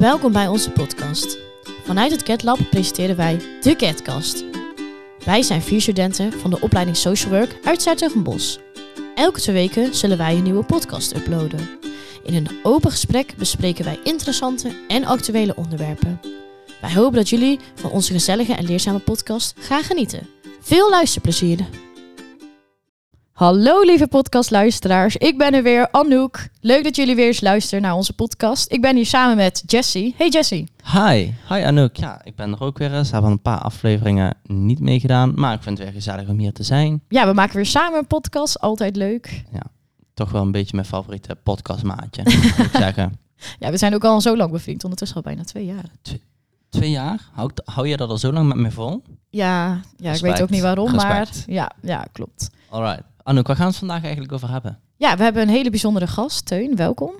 Welkom bij onze podcast. Vanuit het CatLab presenteren wij de CatCast. Wij zijn vier studenten van de opleiding Social Work uit Zuid-Bos. Elke twee weken zullen wij een nieuwe podcast uploaden. In een open gesprek bespreken wij interessante en actuele onderwerpen. Wij hopen dat jullie van onze gezellige en leerzame podcast gaan genieten. Veel luisterplezier! Hallo lieve podcastluisteraars, ik ben er weer, Anouk. Leuk dat jullie weer eens luisteren naar onze podcast. Ik ben hier samen met Jessie. Hey Jessie. Hi, hi Anouk. Ja, ik ben er ook weer eens. We hebben een paar afleveringen niet meegedaan, maar ik vind het weer gezellig om hier te zijn. Ja, we maken weer samen een podcast, altijd leuk. Toch wel een beetje mijn favoriete podcastmaatje, moet ik zeggen. Ja, we zijn ook al zo lang bevriend, ondertussen al bijna twee jaar. Twee jaar? Hou, hou je dat al zo lang met me vol? Ja, ja ik weet ook niet waarom, Respect. maar ja, ja, klopt. Alright. Anouk, waar gaan we het vandaag eigenlijk over hebben? Ja, we hebben een hele bijzondere gast, Teun, welkom.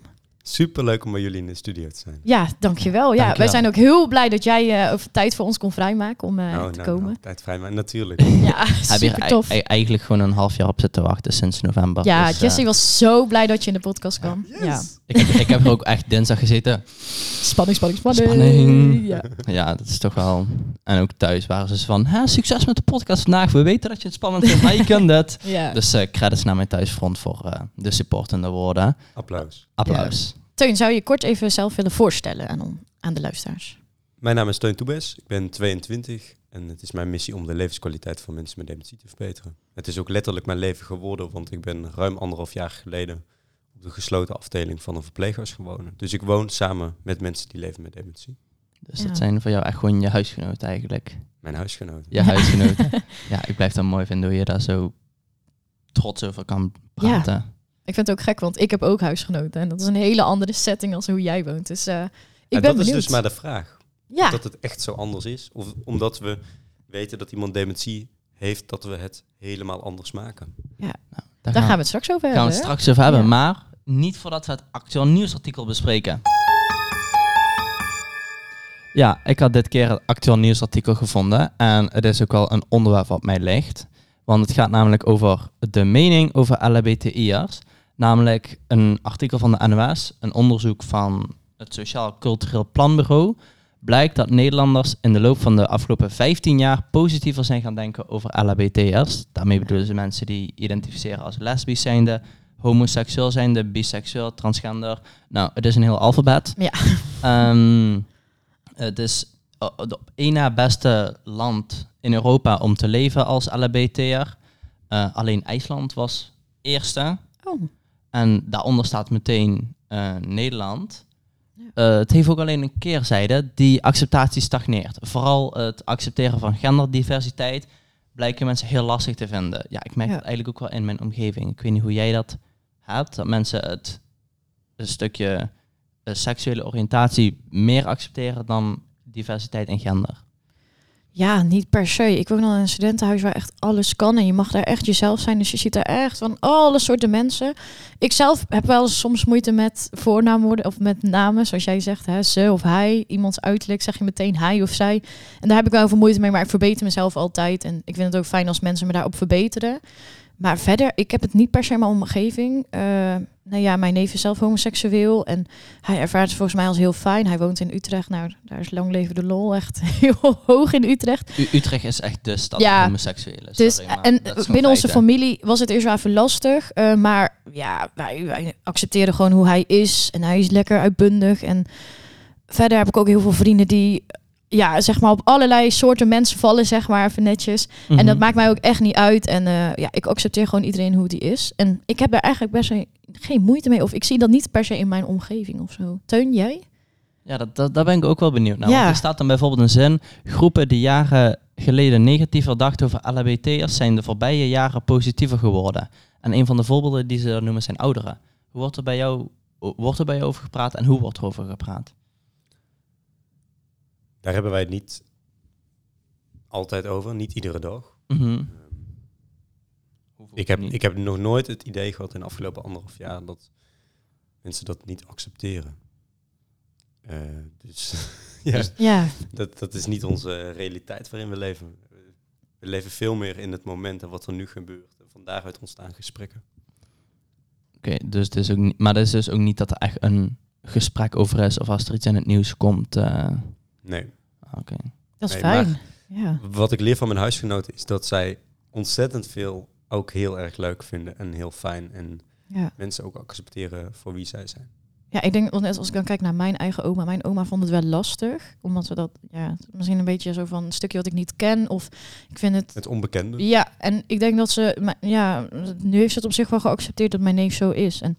Super leuk om bij jullie in de studio te zijn. Ja, dankjewel. Ja, Dankjewel. wij zijn ook heel blij dat jij eh, over tijd voor ons kon vrijmaken om eh, nou, te nou, komen. nou, tijd vrij, maar natuurlijk. Ja, Heb super er tof. ei- eigenlijk gewoon een half jaar op zitten wachten sinds november. Ja, Dus, eh, Jessie was zo blij dat je in de podcast kwam. Ja. ik, heb, ik heb er ook echt dinsdag gezeten. Spanning, spanning, spanning. Spanning. Ja. Ja, dat is toch wel... En ook thuis waren ze van... Hè, succes met de podcast vandaag. We weten dat je het spannend vindt, maar je kunt het. ja. Dus eh credits naar mijn thuisfront voor eh, de supportende woorden. Applaus. Applaus. Teun, zou je kort even zelf willen voorstellen aan, aan de luisteraars? Mijn naam is Teun Toebes, ik ben 22 en het is mijn missie om de levenskwaliteit van mensen met dementie te verbeteren. Het is ook letterlijk mijn leven geworden, want ik ben ruim anderhalf jaar geleden op de gesloten afdeling van een verpleeghuis gewonnen. Dus ik woon samen met mensen die leven met dementie. Dus Ja. dat zijn voor jou echt gewoon je huisgenoten eigenlijk. Mijn huisgenoten. Je huisgenoten. ja, ik blijf dat mooi vinden hoe je daar zo trots over kan praten. Ik vind het ook gek, want ik heb ook huisgenoten. En dat is een hele andere setting als hoe jij woont. Dus eh, ik En ben dat benieuwd. is dus maar de vraag. ja, Dat het echt zo anders is. Of omdat we weten dat iemand dementie heeft, dat we het helemaal anders maken. Daar, daar gaan we het straks over gaan we hebben. het straks over hebben. Ja. Maar niet voordat we het actueel nieuwsartikel bespreken. Ja, ik had dit keer het actueel nieuwsartikel gevonden. En het is ook wel een onderwerp wat mij ligt. Want het gaat namelijk over de mening over LHBTI'ers. Namelijk een artikel van de NOS, een onderzoek van het Sociaal Cultureel Planbureau. Blijkt dat Nederlanders in de loop van de afgelopen 15 jaar positiever zijn gaan denken over LHBT'ers. Daarmee bedoelen ze mensen die identificeren als lesbisch zijnde, homoseksueel zijnde, biseksueel, transgender. Nou, het is een heel alfabet. Ja. Ehm, het is eh, het op één na beste land in Europa om te leven als LHBT'er. Eh, alleen IJsland was eerste. Oh, En daaronder staat meteen eh, Nederland. Eh, het heeft ook alleen een keerzijde. Die acceptatie stagneert. Vooral het accepteren van genderdiversiteit blijken mensen heel lastig te vinden. Ja, ik merk Ja. dat eigenlijk ook wel in mijn omgeving. Ik weet niet hoe jij dat hebt. Dat mensen het een stukje eh, seksuele oriëntatie meer accepteren dan diversiteit en gender. Ja, niet per se. Ik woon al in een studentenhuis waar echt alles kan. En je mag daar echt jezelf zijn. Dus je ziet daar echt van alle soorten mensen. Ik zelf heb wel soms moeite met voornaamwoorden of met namen. Zoals jij zegt, hè, ze of hij. Iemands uiterlijk zeg je meteen hij of zij. En daar heb ik wel veel moeite mee. Maar ik verbeter mezelf altijd. En ik vind het ook fijn als mensen me daarop verbeteren. Maar verder, ik heb het niet per se in mijn omgeving. Eh, nou ja, mijn neef is zelf homoseksueel. En hij ervaart het volgens mij als heel fijn. Hij woont in Utrecht. Nou, daar is lang leven de lol echt heel hoog in Utrecht. U- Utrecht is echt de stad Ja. homoseksuelen. Dus, sorry, en binnen onze familie was het eerst wel even lastig. eh, maar ja, wij, wij accepteren gewoon hoe hij is. En hij is lekker uitbundig. En verder heb ik ook heel veel vrienden die... Ja, zeg maar op allerlei soorten mensen vallen, zeg maar, even netjes. En dat Mhm. maakt mij ook echt niet uit. En eh, ja, ik accepteer gewoon iedereen hoe die is. En ik heb daar eigenlijk best geen moeite mee. Of ik zie dat niet per se in mijn omgeving of zo. Teun, jij? Ja, dat, dat, daar ben ik ook wel benieuwd naar. Ja. Want er staat dan bijvoorbeeld een zin... Groepen die jaren geleden negatiever dachten over LHBT'ers... zijn de voorbije jaren positiever geworden. En een van de voorbeelden die ze noemen zijn ouderen. Hoe wordt er bij jou, wordt er bij jou over gepraat en hoe wordt er over gepraat? Daar hebben wij het niet altijd over, niet iedere dag. Mhm. Ik heb, ik heb nog nooit het idee gehad in de afgelopen anderhalf jaar dat mensen dat niet accepteren. Eh, dus ja, Dus- Ja, dat, dat is niet onze realiteit waarin we leven. We leven veel meer in het moment en wat er nu gebeurt. En van daaruit ontstaan gesprekken. Oké, dus het is ook niet, maar dat is dus ook niet dat er echt een gesprek over is of als er iets in het nieuws komt. eh, Nee. Oké. Dat is Nee, fijn. Ja. Wat ik leer van mijn huisgenoten is dat zij ontzettend veel ook heel erg leuk vinden en heel fijn. En Ja. mensen ook accepteren voor wie zij zijn. ja, ik denk, want net als ik dan kijk naar mijn eigen oma. Mijn oma vond het wel lastig. Omdat we dat, ja, misschien een beetje zo van een stukje wat ik niet ken. Of ik vind het Het onbekende. Ja, en ik denk dat ze, maar ja, nu heeft ze het op zich wel geaccepteerd dat mijn neef zo is. En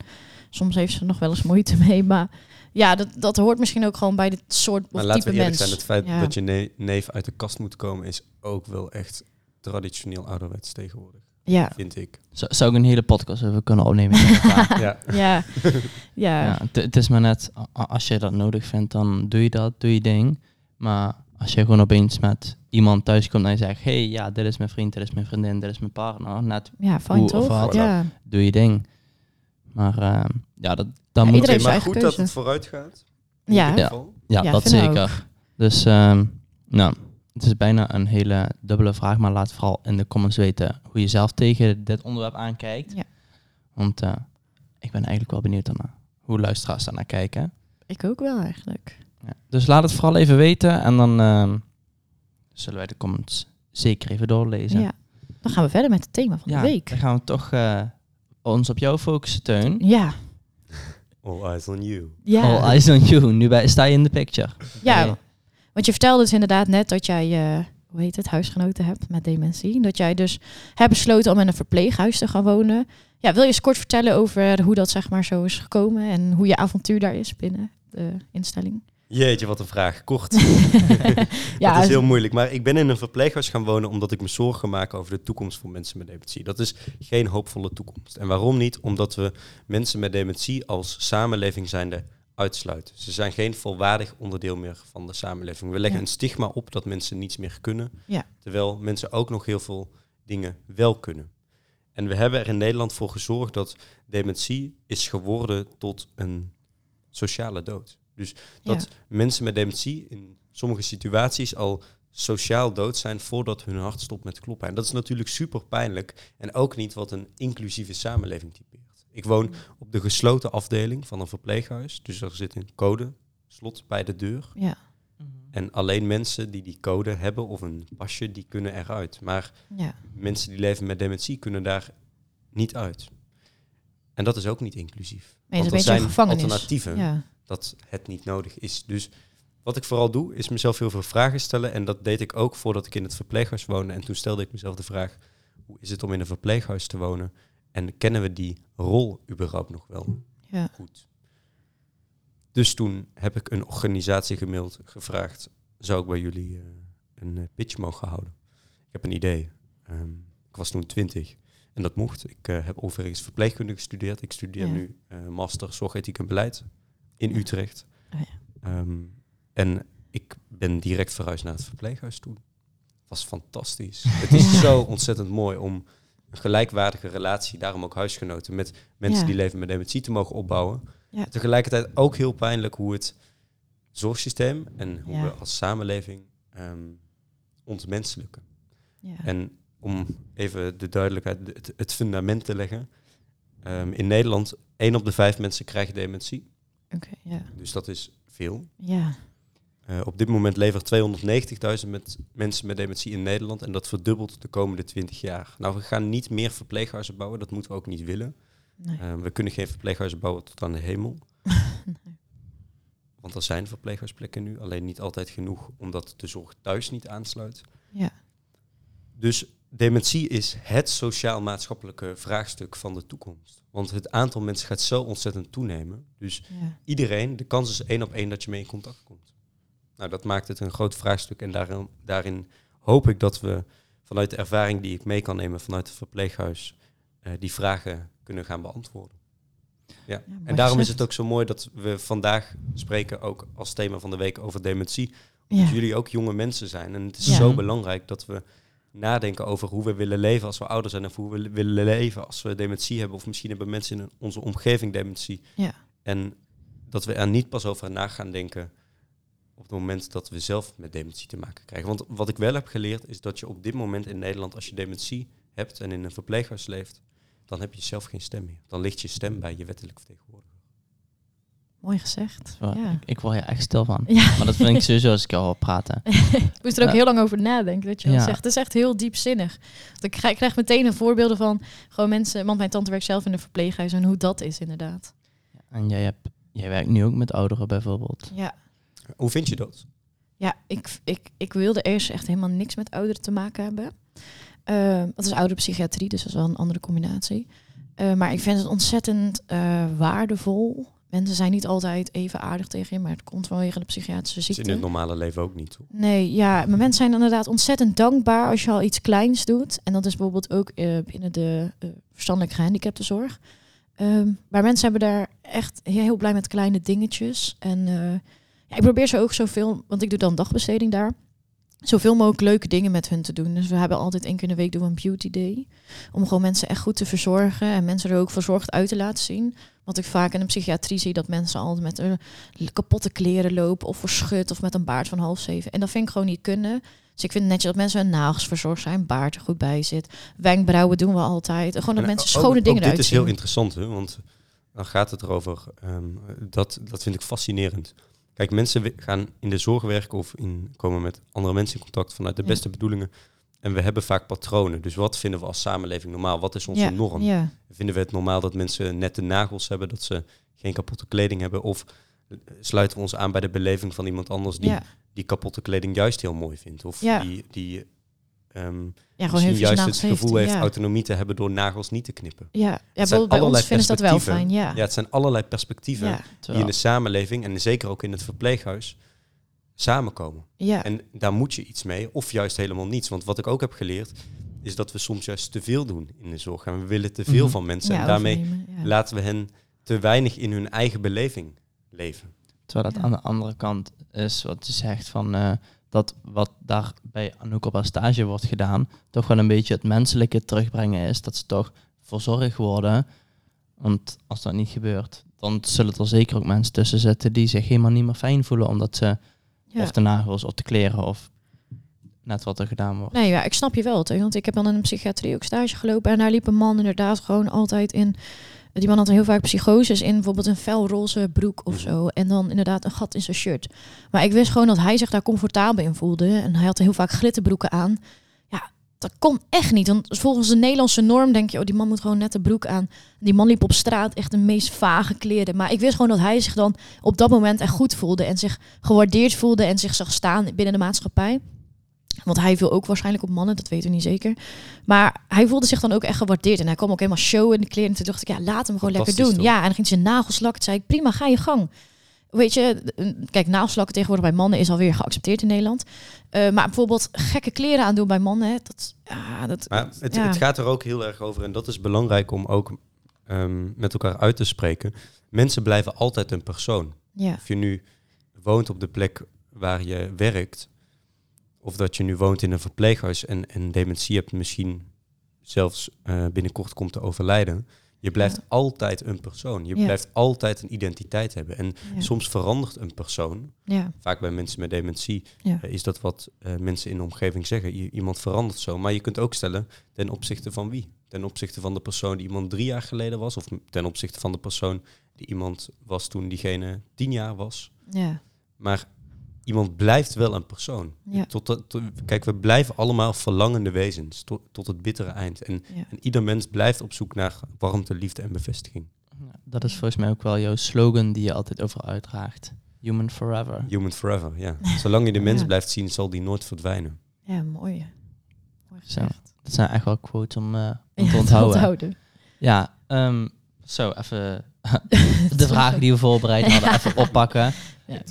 soms heeft ze er nog wel eens moeite mee, maar ja, dat, dat hoort misschien ook gewoon bij dit soort of Maar laten type we eerlijk mens. zijn, het feit Ja. dat je ne- neef uit de kast moet komen is ook wel echt traditioneel ouderwets tegenwoordig, Ja, vind ik. Zou, zou ik een hele podcast over kunnen opnemen? ja. ja, ja, ja, het- is maar net, als je dat nodig vindt, dan doe je dat, doe je ding. Maar als je gewoon opeens met iemand thuis komt en je zegt, hey, ja, dit is mijn vriend, dit is mijn vriendin, dit is mijn partner, net ja, fijn of toch? wat. Ja, doe je ding. Maar ehm, ja, dat, dan Ja, moet heeft maar goed dat het vooruit gaat. in Ja. Ja. geval. Ja, Ja, dat zeker. Dus ehm, nou, het is bijna een hele dubbele vraag, maar laat vooral in de comments weten hoe je zelf tegen dit onderwerp aankijkt. Ja. Want eh, ik ben eigenlijk wel benieuwd daarna hoe luisteraars daarnaar kijken. ik ook wel eigenlijk. Ja. Dus laat het vooral even weten en dan ehm, zullen wij de comments zeker even doorlezen. Ja. Dan gaan we verder met het thema van Ja, de week. dan gaan we toch eh, ons op jou focussen, Teun. Ja, All eyes on you. ja. All eyes on you. Nu bij, sta je in de picture. Ja, want je vertelde dus inderdaad net dat jij, eh, hoe heet het, huisgenoten hebt met dementie. Dat jij dus hebt besloten om in een verpleeghuis te gaan wonen. Ja, wil je eens kort vertellen over hoe dat zeg maar zo is gekomen en hoe je avontuur daar is binnen de instelling? Jeetje, wat een vraag. Kort. ja, het is heel moeilijk. Maar ik ben in een verpleeghuis gaan wonen omdat ik me zorgen maak over de toekomst voor mensen met dementie. Dat is geen hoopvolle toekomst. En waarom niet? Omdat we mensen met dementie als samenleving zijnde uitsluiten. Ze zijn geen volwaardig onderdeel meer van de samenleving. We leggen Ja. een stigma op dat mensen niets meer kunnen. Ja. Terwijl mensen ook nog heel veel dingen wel kunnen. En we hebben er in Nederland voor gezorgd dat dementie is geworden tot een sociale dood. Dus dat mensen met dementie in sommige situaties al sociaal dood zijn voordat hun hart stopt met kloppen. En dat is natuurlijk super pijnlijk en ook niet wat een inclusieve samenleving typeert. Ik woon op de gesloten afdeling van een verpleeghuis, dus er zit een code, slot bij de deur. Ja, En alleen mensen die die code hebben of een pasje, die kunnen eruit. Maar ja, mensen die leven met dementie kunnen daar niet uit. En dat is ook niet inclusief. nee, het Want er beetje zijn alternatieven Ja, dat het niet nodig is. Dus wat ik vooral doe, is mezelf heel veel vragen stellen. En dat deed ik ook voordat ik in het verpleeghuis woonde. En toen stelde ik mezelf de vraag, hoe is het om in een verpleeghuis te wonen? En kennen we die rol überhaupt nog wel ja, goed? Dus toen heb ik een organisatie gemaild, gevraagd, zou ik bij jullie eh, een eh, pitch mogen houden? Ik heb een idee. Ehm, ik was toen twintig en dat mocht. Ik eh, heb overigens verpleegkunde gestudeerd. Ik studeer Ja. nu eh, master zorgethiek en beleid in Ja. Utrecht. Oh Ehm, en ik ben direct verhuisd naar het verpleeghuis toen. Het was fantastisch. Het is zo ontzettend mooi om een gelijkwaardige relatie, daarom ook huisgenoten, met mensen Ja. die leven met dementie te mogen opbouwen. Ja. Tegelijkertijd ook heel pijnlijk hoe het zorgsysteem en hoe Ja. we als samenleving ehm ontmenselijken. ja. En om even de duidelijkheid, het, het fundament te leggen. ehm, in Nederland, één op de vijf mensen krijgt dementie. Oké, ja, Dus dat is veel. ja, Eh, op dit moment levert 290.000 met mensen met dementie in Nederland en dat verdubbelt de komende 20 jaar. Nou, we gaan niet meer verpleeghuizen bouwen, dat moeten we ook niet willen. nee. Eh, we kunnen geen verpleeghuizen bouwen tot aan de hemel. Want er zijn verpleeghuisplekken nu, alleen niet altijd genoeg omdat de zorg thuis niet aansluit. Ja, Dus dementie is het sociaal-maatschappelijke vraagstuk van de toekomst. Want het aantal mensen gaat zo ontzettend toenemen. Dus ja, iedereen, de kans is één op één dat je mee in contact komt. Nou, dat maakt het een groot vraagstuk. En daarin, daarin hoop ik dat we vanuit de ervaring die ik mee kan nemen vanuit het verpleeghuis, eh, die vragen kunnen gaan beantwoorden. Ja. en daarom is het ook zo mooi dat we vandaag spreken, ook als thema van de week, over dementie. ja, Dat jullie ook jonge mensen zijn. En het is zo belangrijk dat we nadenken over hoe we willen leven als we ouder zijn. Of hoe we willen leven als we dementie hebben. Of misschien hebben mensen in onze omgeving dementie. ja, En dat we er niet pas over na gaan denken op het moment dat we zelf met dementie te maken krijgen. Want wat ik wel heb geleerd is dat je op dit moment in Nederland, als je dementie hebt en in een verpleeghuis leeft, dan heb je zelf geen stem meer. Dan ligt je stem bij je wettelijk vertegenwoordiger. Mooi gezegd. Ja. ik, ik word hier echt stil van. Ja. Maar dat vind ik sowieso als ik al hoor praten. Ik moest er ook Ja. heel lang over nadenken, dat je zegt. Het is echt heel diepzinnig. Want Ik krijg, ik krijg meteen een voorbeelden van gewoon mensen... Want mijn tante werkt zelf in een verpleeghuis en hoe dat is inderdaad. En jij, hebt, jij werkt nu ook met ouderen bijvoorbeeld. Ja, Hoe vind je dat? ja ik, ik, ik wilde eerst echt helemaal niks met ouderen te maken hebben. Uh, dat is ouderpsychiatrie, dus dat is wel een andere combinatie. Uh, maar ik vind het ontzettend uh, waardevol. Mensen zijn niet altijd even aardig tegen je, maar het komt vanwege de psychiatrische Dat is ziekte. in het normale leven ook niet. Toch? Nee, ja, maar mensen zijn inderdaad ontzettend dankbaar als je al iets kleins doet. En dat is bijvoorbeeld ook uh, binnen de uh, verstandelijk gehandicaptenzorg. Um, maar mensen hebben daar echt heel, heel blij met kleine dingetjes. En uh, ja, ik probeer ze ook zoveel, want ik doe dan dagbesteding daar. Zoveel mogelijk leuke dingen met hun te doen. Dus we hebben altijd één keer in de week doen we een beauty day. Om gewoon mensen echt goed te verzorgen. En mensen er ook verzorgd uit te laten zien. Want ik vaak in de psychiatrie zie dat mensen altijd met uh, kapotte kleren lopen. Of verschut of met een baard van half zeven. En dat vind ik gewoon niet kunnen. Dus ik vind het netjes dat mensen hun nagels verzorgd zijn. Baard er goed bij zit. Wenkbrauwen doen we altijd. Gewoon dat En mensen ook- schone ook dingen dit eruit is zien. heel interessant, hè? want dan gaat het erover. ehm, dat, dat vind ik fascinerend. Kijk, mensen gaan in de zorg werken of in, komen met andere mensen in contact vanuit de Ja. beste bedoelingen. En we hebben vaak patronen. Dus wat vinden we als samenleving normaal? Wat is onze ja, norm? Ja, Vinden we het normaal dat mensen nette nagels hebben, dat ze geen kapotte kleding hebben? Of eh, sluiten we ons aan bij de beleving van iemand anders die ja. die kapotte kleding juist heel mooi vindt? Of Ja. die, die misschien veel juist het gevoel heeft autonomie te hebben door nagels niet te knippen? Ja, ja zijn bij ons vinden ze dat wel fijn. Ja, Ja, het zijn allerlei perspectieven die in de samenleving en zeker ook in het verpleeghuis samenkomen. ja. En daar moet je iets mee, of juist helemaal niets. Want wat ik ook heb geleerd, is dat we soms juist te veel doen in de zorg. En we willen te veel Mhm. van mensen. ja en daarmee ja. laten we hen te weinig in hun eigen beleving leven. terwijl dat Ja. aan de andere kant is wat je zegt van eh, dat wat daar bij Anouk op haar stage wordt gedaan, toch wel een beetje het menselijke terugbrengen is. Dat ze toch verzorgd worden. Want als dat niet gebeurt, dan zullen er zeker ook mensen tussen zitten die zich helemaal niet meer fijn voelen. Omdat ze Ja. of de nagels of de kleren of net wat er gedaan wordt. Nee, ja, ik snap je wel. Want ik heb dan in een psychiatrie ook stage gelopen. En daar liep een man inderdaad gewoon altijd in. Die man had heel vaak psychoses in bijvoorbeeld een felroze broek of Mhm. zo. En dan inderdaad een gat in zijn shirt. Maar ik wist gewoon dat hij zich daar comfortabel in voelde. En hij had heel vaak glitterbroeken aan. Dat kon echt niet. Want volgens de Nederlandse norm denk je, oh, die man moet gewoon net de broek aan. Die man liep op straat echt de meest vage kleren. Maar ik wist gewoon dat hij zich dan op dat moment echt goed voelde. En zich gewaardeerd voelde en zich zag staan binnen de maatschappij. Want hij viel ook waarschijnlijk op mannen, dat weten we niet zeker. Maar hij voelde zich dan ook echt gewaardeerd. En hij kwam ook helemaal show in de kleren. En toen dacht ik, ja, laat hem gewoon lekker doen. toch? Ja, en dan ging ze nagels lakken. Zei ik, prima, ga je gang. Weet je, kijk, nagelslakken tegenwoordig bij mannen is alweer geaccepteerd in Nederland. Eh, maar bijvoorbeeld gekke kleren aandoen bij mannen, hè, dat, ja, dat, Maar het, ja. het gaat er ook heel erg over, en dat is belangrijk om ook ehm, met elkaar uit te spreken. Mensen blijven altijd een persoon. ja, Of je nu woont op de plek waar je werkt, of dat je nu woont in een verpleeghuis en, en dementie hebt, misschien zelfs eh, binnenkort komt te overlijden. Je blijft Ja. altijd een persoon. Je Ja. blijft altijd een identiteit hebben. En ja, soms verandert een persoon. ja, Vaak bij mensen met dementie eh, is dat wat eh, mensen in de omgeving zeggen. I- iemand verandert zo. Maar je kunt ook stellen ten opzichte van wie? Ten opzichte van de persoon die iemand drie jaar geleden was? Of ten opzichte van de persoon die iemand was toen diegene tien jaar was? ja, Maar iemand blijft wel een persoon. Ja. Tot, dat- tot- kijk, we blijven allemaal verlangende wezens tot, tot het bittere eind. En, ja. en ieder mens blijft op zoek naar warmte, liefde en bevestiging. Ja, Dat is volgens mij ook wel jouw slogan die je altijd over uitdraagt. Human forever. Human forever, ja. Zolang je de mens Ja. blijft zien, zal die nooit verdwijnen. Ja, mooi. Mooi Zo. Dat zijn echt wel quotes om, eh, om Ja, te onthouden. Ja, ehm, zo even de vragen die we voorbereid hadden, Ja. even oppakken. Ja.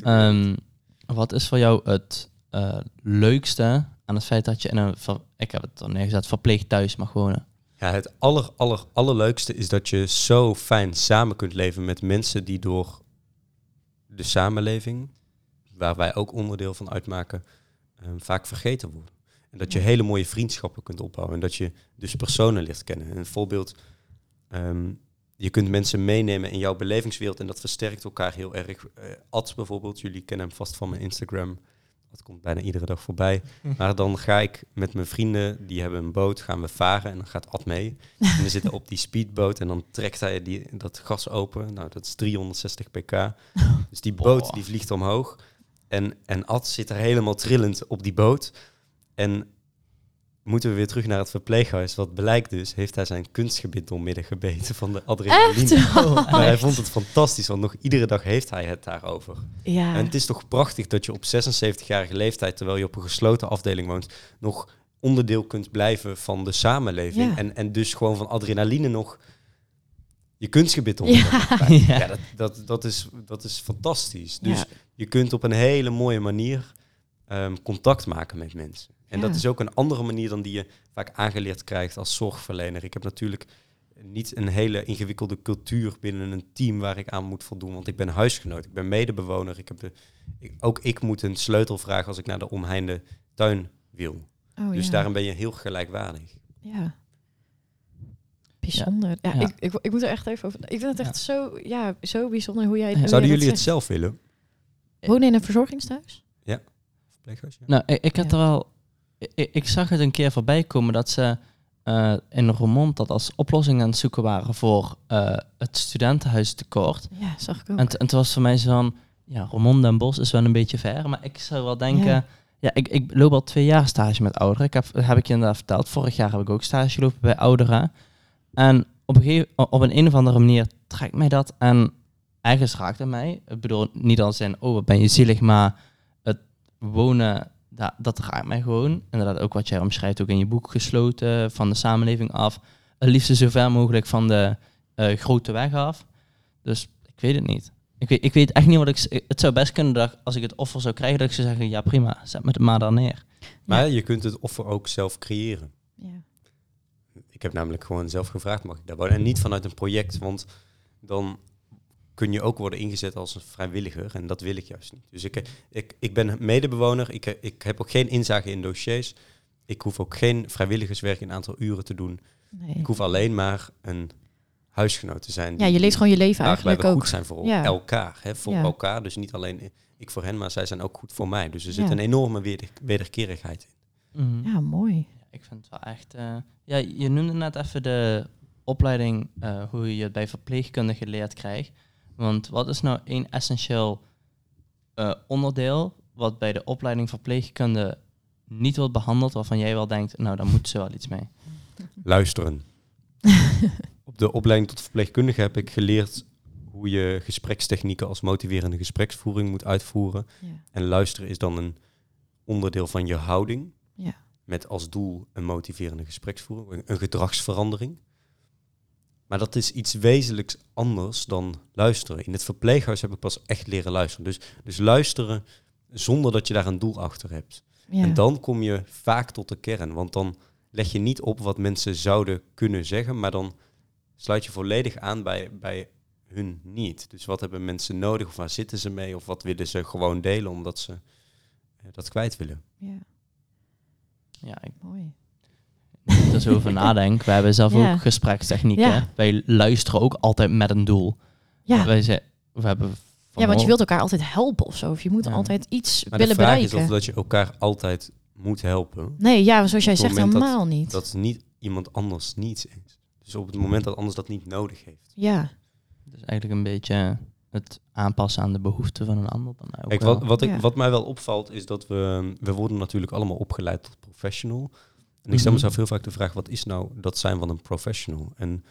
Wat is voor jou het eh, leukste aan het feit dat je in een, ik heb het er neergezet, verpleegd thuis mag wonen? Ja, het aller, aller, allerleukste is dat je zo fijn samen kunt leven met mensen die door de samenleving, waar wij ook onderdeel van uitmaken, ehm, vaak vergeten worden. En dat je hele mooie vriendschappen kunt opbouwen en dat je dus personen leert kennen. Een voorbeeld, ehm, je kunt mensen meenemen in jouw belevingswereld en dat versterkt elkaar heel erg. Eh Ads bijvoorbeeld, jullie kennen hem vast van mijn Instagram. dat komt bijna iedere dag voorbij. Maar dan ga ik met mijn vrienden, die hebben een boot, gaan we varen en dan gaat Ad mee. En we zitten op die speedboot en dan trekt hij die, dat gas open. Nou, dat is 360 pk. Dus die boot die vliegt omhoog. En, en Ad zit er helemaal trillend op die boot. En moeten we weer terug naar het verpleeghuis. Wat blijkt dus, heeft hij zijn kunstgebit doormidden gebeten van de adrenaline. Echt? Maar hij vond het fantastisch, want nog iedere dag heeft hij het daarover. Ja. En het is toch prachtig dat je op 76-jarige leeftijd, terwijl je op een gesloten afdeling woont, nog onderdeel kunt blijven van de samenleving. Ja. En, en dus gewoon van adrenaline nog je kunstgebit onder. Ja. Ja, dat, dat, dat, is, dat is fantastisch. Dus Ja. je kunt op een hele mooie manier ehm, contact maken met mensen. En Ja. dat is ook een andere manier dan die je vaak aangeleerd krijgt als zorgverlener. Ik heb natuurlijk niet een hele ingewikkelde cultuur binnen een team waar ik aan moet voldoen. Want ik ben huisgenoot, ik ben medebewoner. Ik heb de, ik- ook ik moet een sleutel vragen als ik naar de omheinde tuin wil. Oh, dus ja. daarom ben je heel gelijkwaardig. Ja. Bijzonder. Ja, Ja. Ik, ik, ik moet er echt even over. Ik vind het echt zo, ja, zo bijzonder hoe jij. Ja. hoe Zouden jullie het zegt. zelf willen? Wonen in een verzorgingstehuis? Verpleeghuis, ja? Nou, ik, ik had Ja. er wel... Ik, ik zag het een keer voorbij komen dat ze eh, in Roermond dat als oplossing aan het zoeken waren voor eh, het studentenhuistekort. Ja, zag ik ook. En, en toen was voor mij zo van, ja, Roermond en Bos is wel een beetje ver, maar ik zou wel denken, Ja. ja, ik, ik loop al twee jaar stage met ouderen. Ik heb, heb ik je inderdaad verteld, vorig jaar heb ik ook stage gelopen bij ouderen. En op een, gegeven, op een, een of andere manier trekt mij dat en ergens raakt het mij. Ik bedoel, niet als in, oh, wat ben je zielig, maar het wonen, dat, dat raakt mij gewoon. Inderdaad, ook wat jij omschrijft, ook in je boek gesloten, van de samenleving af. Het liefst zo ver mogelijk van de eh, grote weg af. Dus ik weet het niet. Ik weet, ik weet echt niet wat ik... Het zou best kunnen dat als ik het offer zou krijgen, dat ik zou zeggen, ja prima, zet me het maar daar neer. Maar je kunt het offer ook zelf creëren. Ja. Ik heb namelijk gewoon zelf gevraagd, mag ik daar wonen? En niet vanuit een project, want dan kun je ook worden ingezet als een vrijwilliger. En dat wil ik juist niet. Dus ik, ik, ik ben medebewoner, ik, ik heb ook geen inzage in dossiers. Ik hoef ook geen vrijwilligerswerk in een aantal uren te doen. Nee. Ik hoef alleen maar een huisgenoot te zijn. Ja, je leeft gewoon je leven waarbij eigenlijk we ook. goed zijn voor Ja. elkaar. Hè, voor Ja. elkaar, dus niet alleen ik voor hen, maar zij zijn ook goed voor mij. Dus er zit Ja. een enorme weder, wederkerigheid in. Ja, mooi. Ik vind het wel echt... eh, ja, je noemde net even de opleiding, eh, hoe je het bij verpleegkundigen geleerd krijgt. Want wat is nou één essentieel eh, onderdeel wat bij de opleiding verpleegkunde niet wordt behandeld, waarvan jij wel denkt, nou, daar moet ze wel iets mee. Luisteren. Op de opleiding tot verpleegkundige heb ik geleerd hoe je gesprekstechnieken als motiverende gespreksvoering moet uitvoeren. Ja. En luisteren is dan een onderdeel van je houding. Ja. Met als doel een motiverende gespreksvoering, een- een gedragsverandering. Maar dat is iets wezenlijks anders dan luisteren. In het verpleeghuis heb ik pas echt leren luisteren. Dus, dus luisteren zonder dat je daar een doel achter hebt. Ja. En dan kom je vaak tot de kern. Want dan leg je niet op wat mensen zouden kunnen zeggen, maar dan sluit je volledig aan bij, bij hun niet. Dus wat hebben mensen nodig of waar zitten ze mee of wat willen ze gewoon delen omdat ze eh, dat kwijt willen. ja, Ja, ik mooi. Er zo over nadenk. We hebben zelf Ja. ook gesprekstechnieken. Ja. Wij luisteren ook altijd met een doel. Ja. Wij zijn, we hebben ja, want je wilt elkaar altijd helpen of zo. Of je moet Ja. altijd iets Maar de willen vraag bereiken. is of dat je elkaar altijd moet helpen. Nee, ja, zoals jij zegt, dat- helemaal niet. Dat niet iemand anders niets is. Dus op het moment dat anders dat niet nodig heeft. Ja, Dus eigenlijk een beetje het aanpassen aan de behoeften van een ander. Dan ook Kijk, wat, wat, ik, Ja. wat mij wel opvalt is dat we, we worden natuurlijk allemaal opgeleid tot professional. En ik stel Mhm. mezelf heel vaak de vraag, wat is nou dat zijn van een professional? En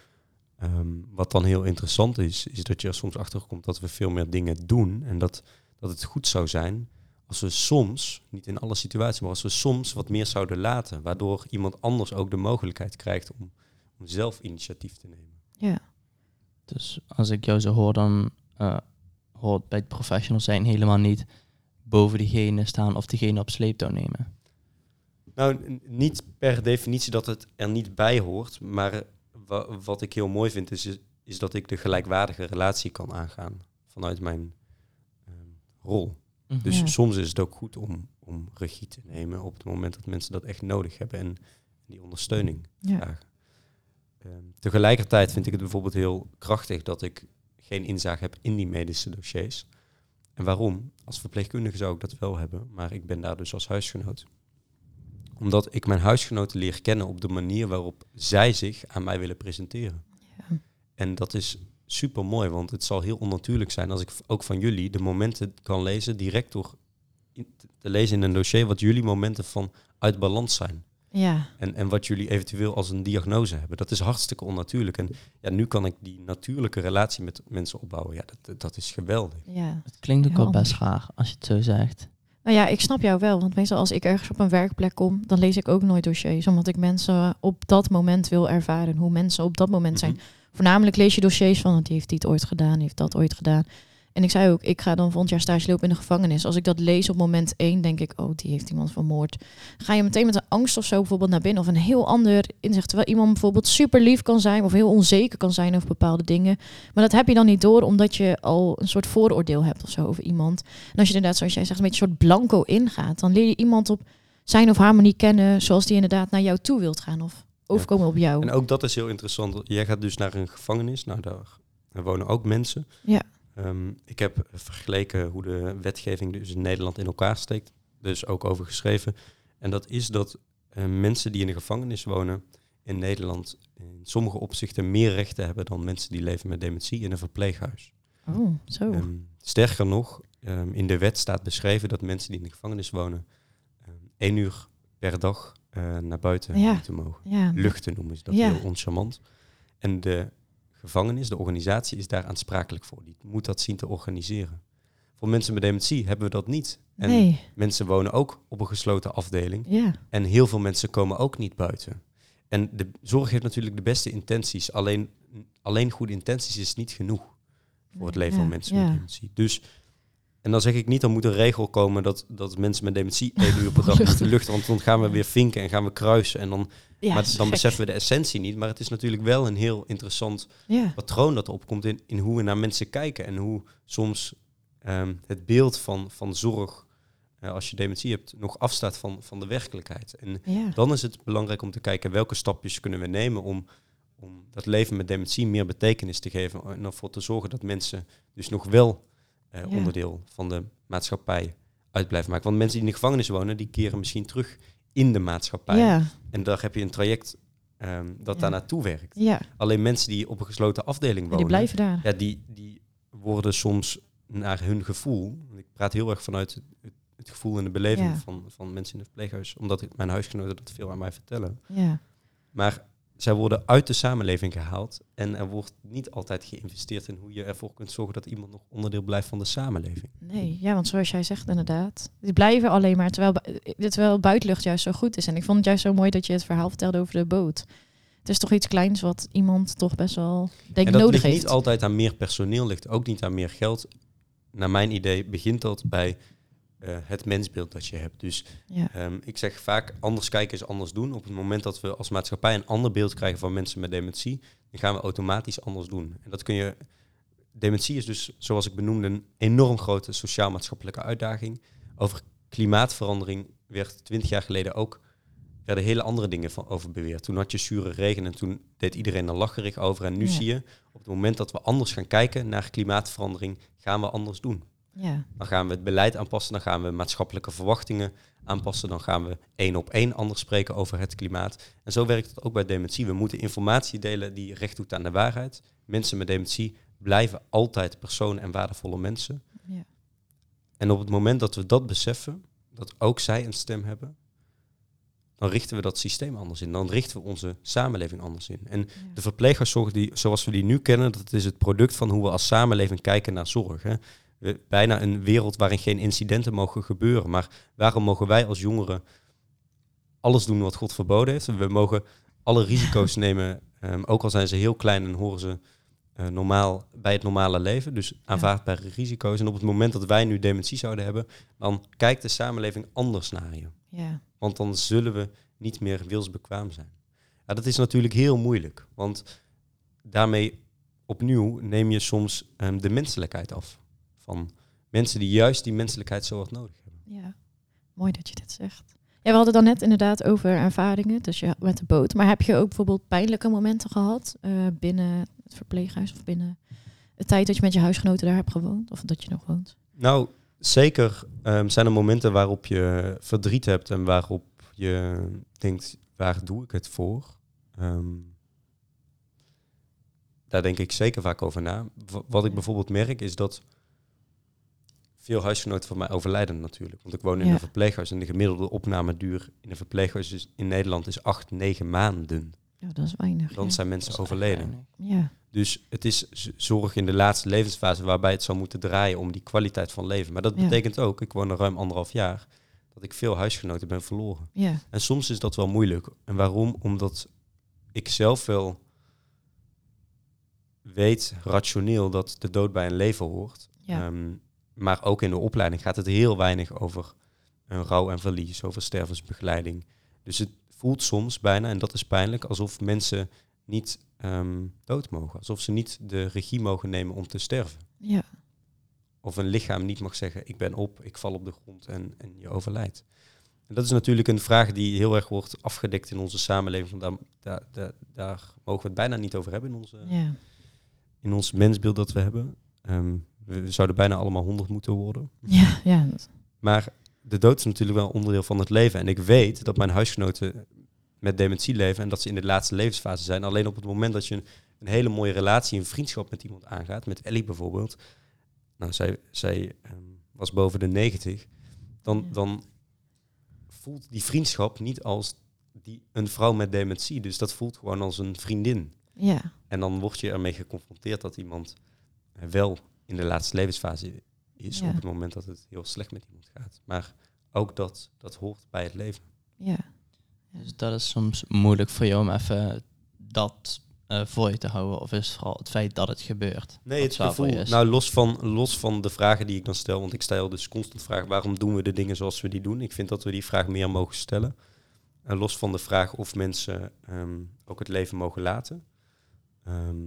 ehm, wat dan heel interessant is, is dat je er soms achter komt dat we veel meer dingen doen. En dat, dat het goed zou zijn als we soms, niet in alle situaties, maar als we soms wat meer zouden laten. Waardoor iemand anders ook de mogelijkheid krijgt om, om zelf initiatief te nemen. ja. Dus als ik jou zo hoor, dan eh, hoort bij het professional zijn helemaal niet boven diegene staan of diegene op sleeptouw nemen. Nou, niet per definitie dat het er niet bij hoort, maar wa- wat ik heel mooi vind is, is dat ik de gelijkwaardige relatie kan aangaan vanuit mijn ehm, rol. Mhm. Dus Ja. soms is het ook goed om, om regie te nemen op het moment dat mensen dat echt nodig hebben en die ondersteuning Ja. vragen. Ehm, tegelijkertijd vind ik het bijvoorbeeld heel krachtig dat ik geen inzage heb in die medische dossiers. En waarom? Als verpleegkundige zou ik dat wel hebben, maar ik ben daar dus als huisgenoot. Omdat ik mijn huisgenoten leer kennen op de manier waarop zij zich aan mij willen presenteren. Ja. En dat is super mooi, want het zal heel onnatuurlijk zijn als ik ook van jullie de momenten kan lezen, direct door te lezen in een dossier, wat jullie momenten van uit balans zijn. Ja, En, en wat jullie eventueel als een diagnose hebben. Dat is hartstikke onnatuurlijk. En ja, nu kan ik die natuurlijke relatie met mensen opbouwen. Ja, dat, dat is geweldig. ja. Het klinkt ook wel best raar als je het zo zegt. Nou ja, ik snap jou wel. Want meestal als ik ergens op een werkplek kom, dan lees ik ook nooit dossiers. Omdat ik mensen op dat moment wil ervaren. Hoe mensen op dat moment zijn. Mhm. Voornamelijk lees je dossiers van, die heeft dit ooit gedaan, heeft dat ooit gedaan. En ik zei ook, ik ga dan volgend jaar stage lopen in de gevangenis. Als ik dat lees op moment één, denk ik, oh, die heeft iemand vermoord. Ga je meteen met een angst of zo bijvoorbeeld naar binnen of een heel ander inzicht. Terwijl iemand bijvoorbeeld super lief kan zijn of heel onzeker kan zijn over bepaalde dingen. Maar dat heb je dan niet door, omdat je al een soort vooroordeel hebt of zo over iemand. En als je inderdaad, zoals jij zegt, een beetje een soort blanco ingaat, dan leer je iemand op zijn of haar manier kennen zoals die inderdaad naar jou toe wilt gaan of overkomen op jou. En ook dat is heel interessant. Jij gaat dus naar een gevangenis. Nou, daar, daar wonen ook mensen. Ja. Ehm, ik heb vergeleken hoe de wetgeving dus in Nederland in elkaar steekt. Dus ook over geschreven. En dat is dat eh, mensen die in een gevangenis wonen in Nederland in sommige opzichten meer rechten hebben dan mensen die leven met dementie in een verpleeghuis. Oh, zo. Ehm, sterker nog, ehm, in de wet staat beschreven dat mensen die in de gevangenis wonen ehm, één uur per dag eh, naar buiten Ja. moeten mogen. ja. Luchten noemen ze dat, Ja. heel oncharmant. En de gevangenis, de organisatie, is daar aansprakelijk voor. Die moet dat zien te organiseren. Voor mensen met dementie hebben we dat niet. En nee, mensen wonen ook op een gesloten afdeling. ja. En heel veel mensen komen ook niet buiten. En de zorg heeft natuurlijk de beste intenties. Alleen, alleen goede intenties is niet genoeg voor het leven Ja, van mensen ja. met dementie. Dus, en dan zeg ik niet, dan moet een regel komen dat, dat mensen met dementie één uur per dag moeten luchten. Want dan gaan we weer vinken en gaan we kruisen. En dan, ja maar dan beseffen we de essentie niet. Maar het is natuurlijk wel een heel interessant Ja, patroon dat opkomt in, in hoe we naar mensen kijken. En hoe soms ehm, het beeld van, van zorg, eh, als je dementie hebt, nog afstaat van, van de werkelijkheid. En ja. dan is het belangrijk om te kijken welke stapjes kunnen we nemen om, om dat leven met dementie meer betekenis te geven. En ervoor te zorgen dat mensen dus nog wel eh, Ja. onderdeel van de maatschappij uit blijven maken. Want mensen die in de gevangenis wonen, die keren misschien terug in de maatschappij. ja, En daar heb je een traject ehm, dat Ja. daar naartoe werkt. ja. Alleen mensen die op een gesloten afdeling wonen, die blijven daar. ja, die, die worden soms naar hun gevoel. Ik praat heel erg vanuit het, het- het gevoel en de beleving van, van mensen in het verpleeghuis, omdat ik, mijn huisgenoten dat veel aan mij vertellen. Ja, Maar zij worden uit de samenleving gehaald en er wordt niet altijd geïnvesteerd in hoe je ervoor kunt zorgen dat iemand nog onderdeel blijft van de samenleving. nee. Ja, want zoals jij zegt inderdaad. Die blijven alleen maar, terwijl, bu- terwijl buitenlucht juist zo goed is. En ik vond het juist zo mooi dat je het verhaal vertelde over de boot. Het is toch iets kleins wat iemand toch best wel, denk en dat nodig ligt heeft. niet altijd aan meer personeel, ligt ook niet aan meer geld. Naar mijn idee begint dat bij eh, het mensbeeld dat je hebt. Dus Ja, Ehm, ik zeg vaak, anders kijken is anders doen. Op het moment dat we als maatschappij een ander beeld krijgen van mensen met dementie, dan gaan we automatisch anders doen. En dat kun je. Dementie is dus, zoals ik benoemde, een enorm grote sociaal-maatschappelijke uitdaging. Over klimaatverandering werd twintig jaar geleden ook werden hele andere dingen van over beweerd. Toen had je zure regen en toen deed iedereen er lacherig over. En nu Ja. zie je, op het moment dat we anders gaan kijken naar klimaatverandering, gaan we anders doen. Ja, Dan gaan we het beleid aanpassen, dan gaan we maatschappelijke verwachtingen aanpassen, dan gaan we één op één anders spreken over het klimaat. En zo werkt het ook bij dementie. We moeten informatie delen die recht doet aan de waarheid. Mensen met dementie blijven altijd personen en waardevolle mensen. ja. En op het moment dat we dat beseffen, dat ook zij een stem hebben, dan richten we dat systeem anders in. Dan richten we onze samenleving anders in. En de verpleeghuiszorg die, zoals we die nu kennen, dat is het product van hoe we als samenleving kijken naar zorg. Hè. Bijna een wereld waarin geen incidenten mogen gebeuren. Maar waarom mogen wij als jongeren alles doen wat God verboden heeft? We mogen alle risico's nemen, ehm, ook al zijn ze heel klein en horen ze eh, normaal bij het normale leven. Dus aanvaardbare risico's. En op het moment dat wij nu dementie zouden hebben, dan kijkt de samenleving anders naar je. ja. Want dan zullen we niet meer wilsbekwaam zijn. Ja, dat is natuurlijk heel moeilijk. Want daarmee opnieuw neem je soms ehm, de menselijkheid af. Van mensen die juist die menselijkheid zo hard nodig hebben. Ja, mooi dat je dit zegt. Ja, we hadden dan net inderdaad over ervaringen, dus ja, met de boot. Maar heb je ook bijvoorbeeld pijnlijke momenten gehad eh, binnen het verpleeghuis of binnen de tijd dat je met je huisgenoten daar hebt gewoond? Of dat je nog woont? Nou, zeker ehm, zijn er momenten waarop je verdriet hebt en waarop je denkt, waar doe ik het voor? Ehm, daar denk ik zeker vaak over na. Wat ik bijvoorbeeld merk is dat veel huisgenoten van mij overlijden natuurlijk. Want ik woon in Ja. een verpleeghuis en de gemiddelde opnameduur in een verpleeghuis is in Nederland is acht, negen maanden. Ja, dat is weinig. Dan ja. zijn mensen overleden. Ja, Dus het is zorg in de laatste levensfase waarbij het zou moeten draaien om die kwaliteit van leven. Maar dat Ja. betekent ook, ik woon er ruim anderhalf jaar, dat ik veel huisgenoten ben verloren. ja, En soms is dat wel moeilijk. En waarom? Omdat ik zelf wel weet, rationeel, dat de dood bij een leven hoort. ja. Ehm, maar ook in de opleiding gaat het heel weinig over een rouw en verlies, over stervensbegeleiding. Dus het voelt soms bijna, en dat is pijnlijk, alsof mensen niet ehm, dood mogen. Alsof ze niet de regie mogen nemen om te sterven. ja. Of een lichaam niet mag zeggen, ik ben op, ik val op de grond en, en je overlijdt. En dat is natuurlijk een vraag die heel erg wordt afgedekt in onze samenleving. Daar, daar, daar, daar mogen we het bijna niet over hebben in, onze, ja. in ons mensbeeld dat we hebben. Ehm, we, zouden bijna allemaal honderd moeten worden. Ja, ja. Maar de dood is natuurlijk wel onderdeel van het leven. En ik weet dat mijn huisgenoten met dementie leven en dat ze in de laatste levensfase zijn. Alleen op het moment dat je een, een hele mooie relatie, een vriendschap met iemand aangaat, met Ellie bijvoorbeeld. Nou, zij, zij ehm, was boven de 90. Dan, Ja. dan voelt die vriendschap niet als die, een vrouw met dementie. Dus dat voelt gewoon als een vriendin. ja. En dan word je ermee geconfronteerd dat iemand wel in de laatste levensfase is Ja. op het moment dat het heel slecht met iemand gaat. Maar ook dat, dat hoort bij het leven. ja. Dus dat is soms moeilijk voor jou om even dat eh, voor je te houden. Of is het vooral het feit dat het gebeurt? Nee, het gevoel, je is? nou los van, los van de vragen die ik dan stel, want ik stel dus constant vragen, waarom doen we de dingen zoals we die doen? Ik vind dat we die vraag meer mogen stellen. En los van de vraag of mensen ehm, ook het leven mogen laten, ehm,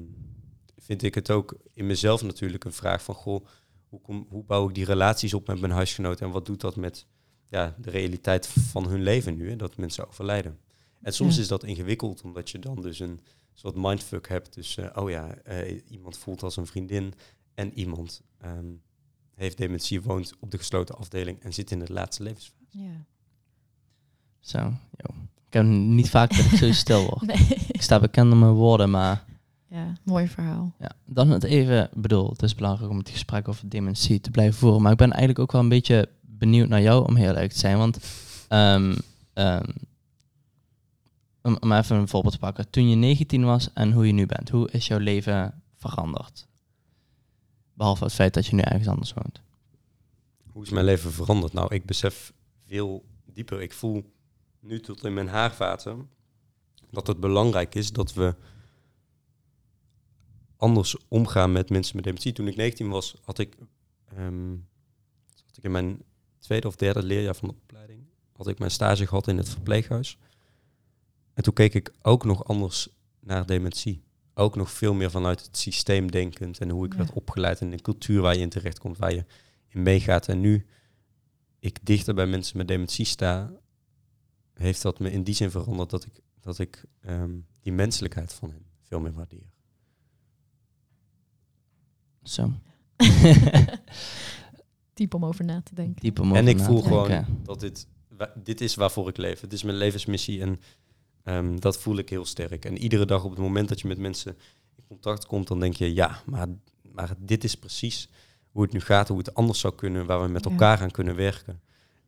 vind ik het ook in mezelf natuurlijk een vraag van, goh, hoe, kom, hoe bouw ik die relaties op met mijn huisgenoten en wat doet dat met ja, de realiteit van hun leven nu, hè, dat mensen overlijden. En soms Ja. is dat ingewikkeld, omdat je dan dus een soort mindfuck hebt. Dus, eh, oh ja, eh, iemand voelt als een vriendin en iemand ehm, heeft dementie, woont op de gesloten afdeling en zit in de laatste levensfase. ja. Zo, yo. Ik heb niet vaak dat ik zo stil word. Nee. Ik sta bekend om mijn woorden, maar Ja, mooi verhaal. ja, dan het even, ik bedoel, het is belangrijk om het gesprek over dementie te blijven voeren. Maar ik ben eigenlijk ook wel een beetje benieuwd naar jou, om heel eerlijk te zijn. Want ehm, ehm, om, om even een voorbeeld te pakken. Toen je 19 was en hoe je nu bent, hoe is jouw leven veranderd? Behalve het feit dat je nu ergens anders woont. Hoe is mijn leven veranderd? Nou, ik besef veel dieper. Ik voel nu tot in mijn haarvaten dat het belangrijk is dat we anders omgaan met mensen met dementie. Toen ik 19 was, had ik, ehm, had ik in mijn tweede of derde leerjaar van de opleiding, had ik mijn stage gehad in het verpleeghuis. En toen keek ik ook nog anders naar dementie. Ook nog veel meer vanuit het systeem denkend en hoe ik Ja. werd opgeleid en de cultuur waar je in terechtkomt, waar je in meegaat. En nu ik dichter bij mensen met dementie sta, heeft dat me in die zin veranderd dat ik, dat ik ehm, die menselijkheid van hen veel meer waardeer. Zo. Diep om over na te denken. Diep om en ik na voel te gewoon denken. dat dit, dit is waarvoor ik leef. Het is mijn levensmissie en ehm, dat voel ik heel sterk. En iedere dag op het moment dat je met mensen in contact komt, dan denk je, ja, maar, maar dit is precies hoe het nu gaat, hoe het anders zou kunnen, waar we met Ja. elkaar aan kunnen werken.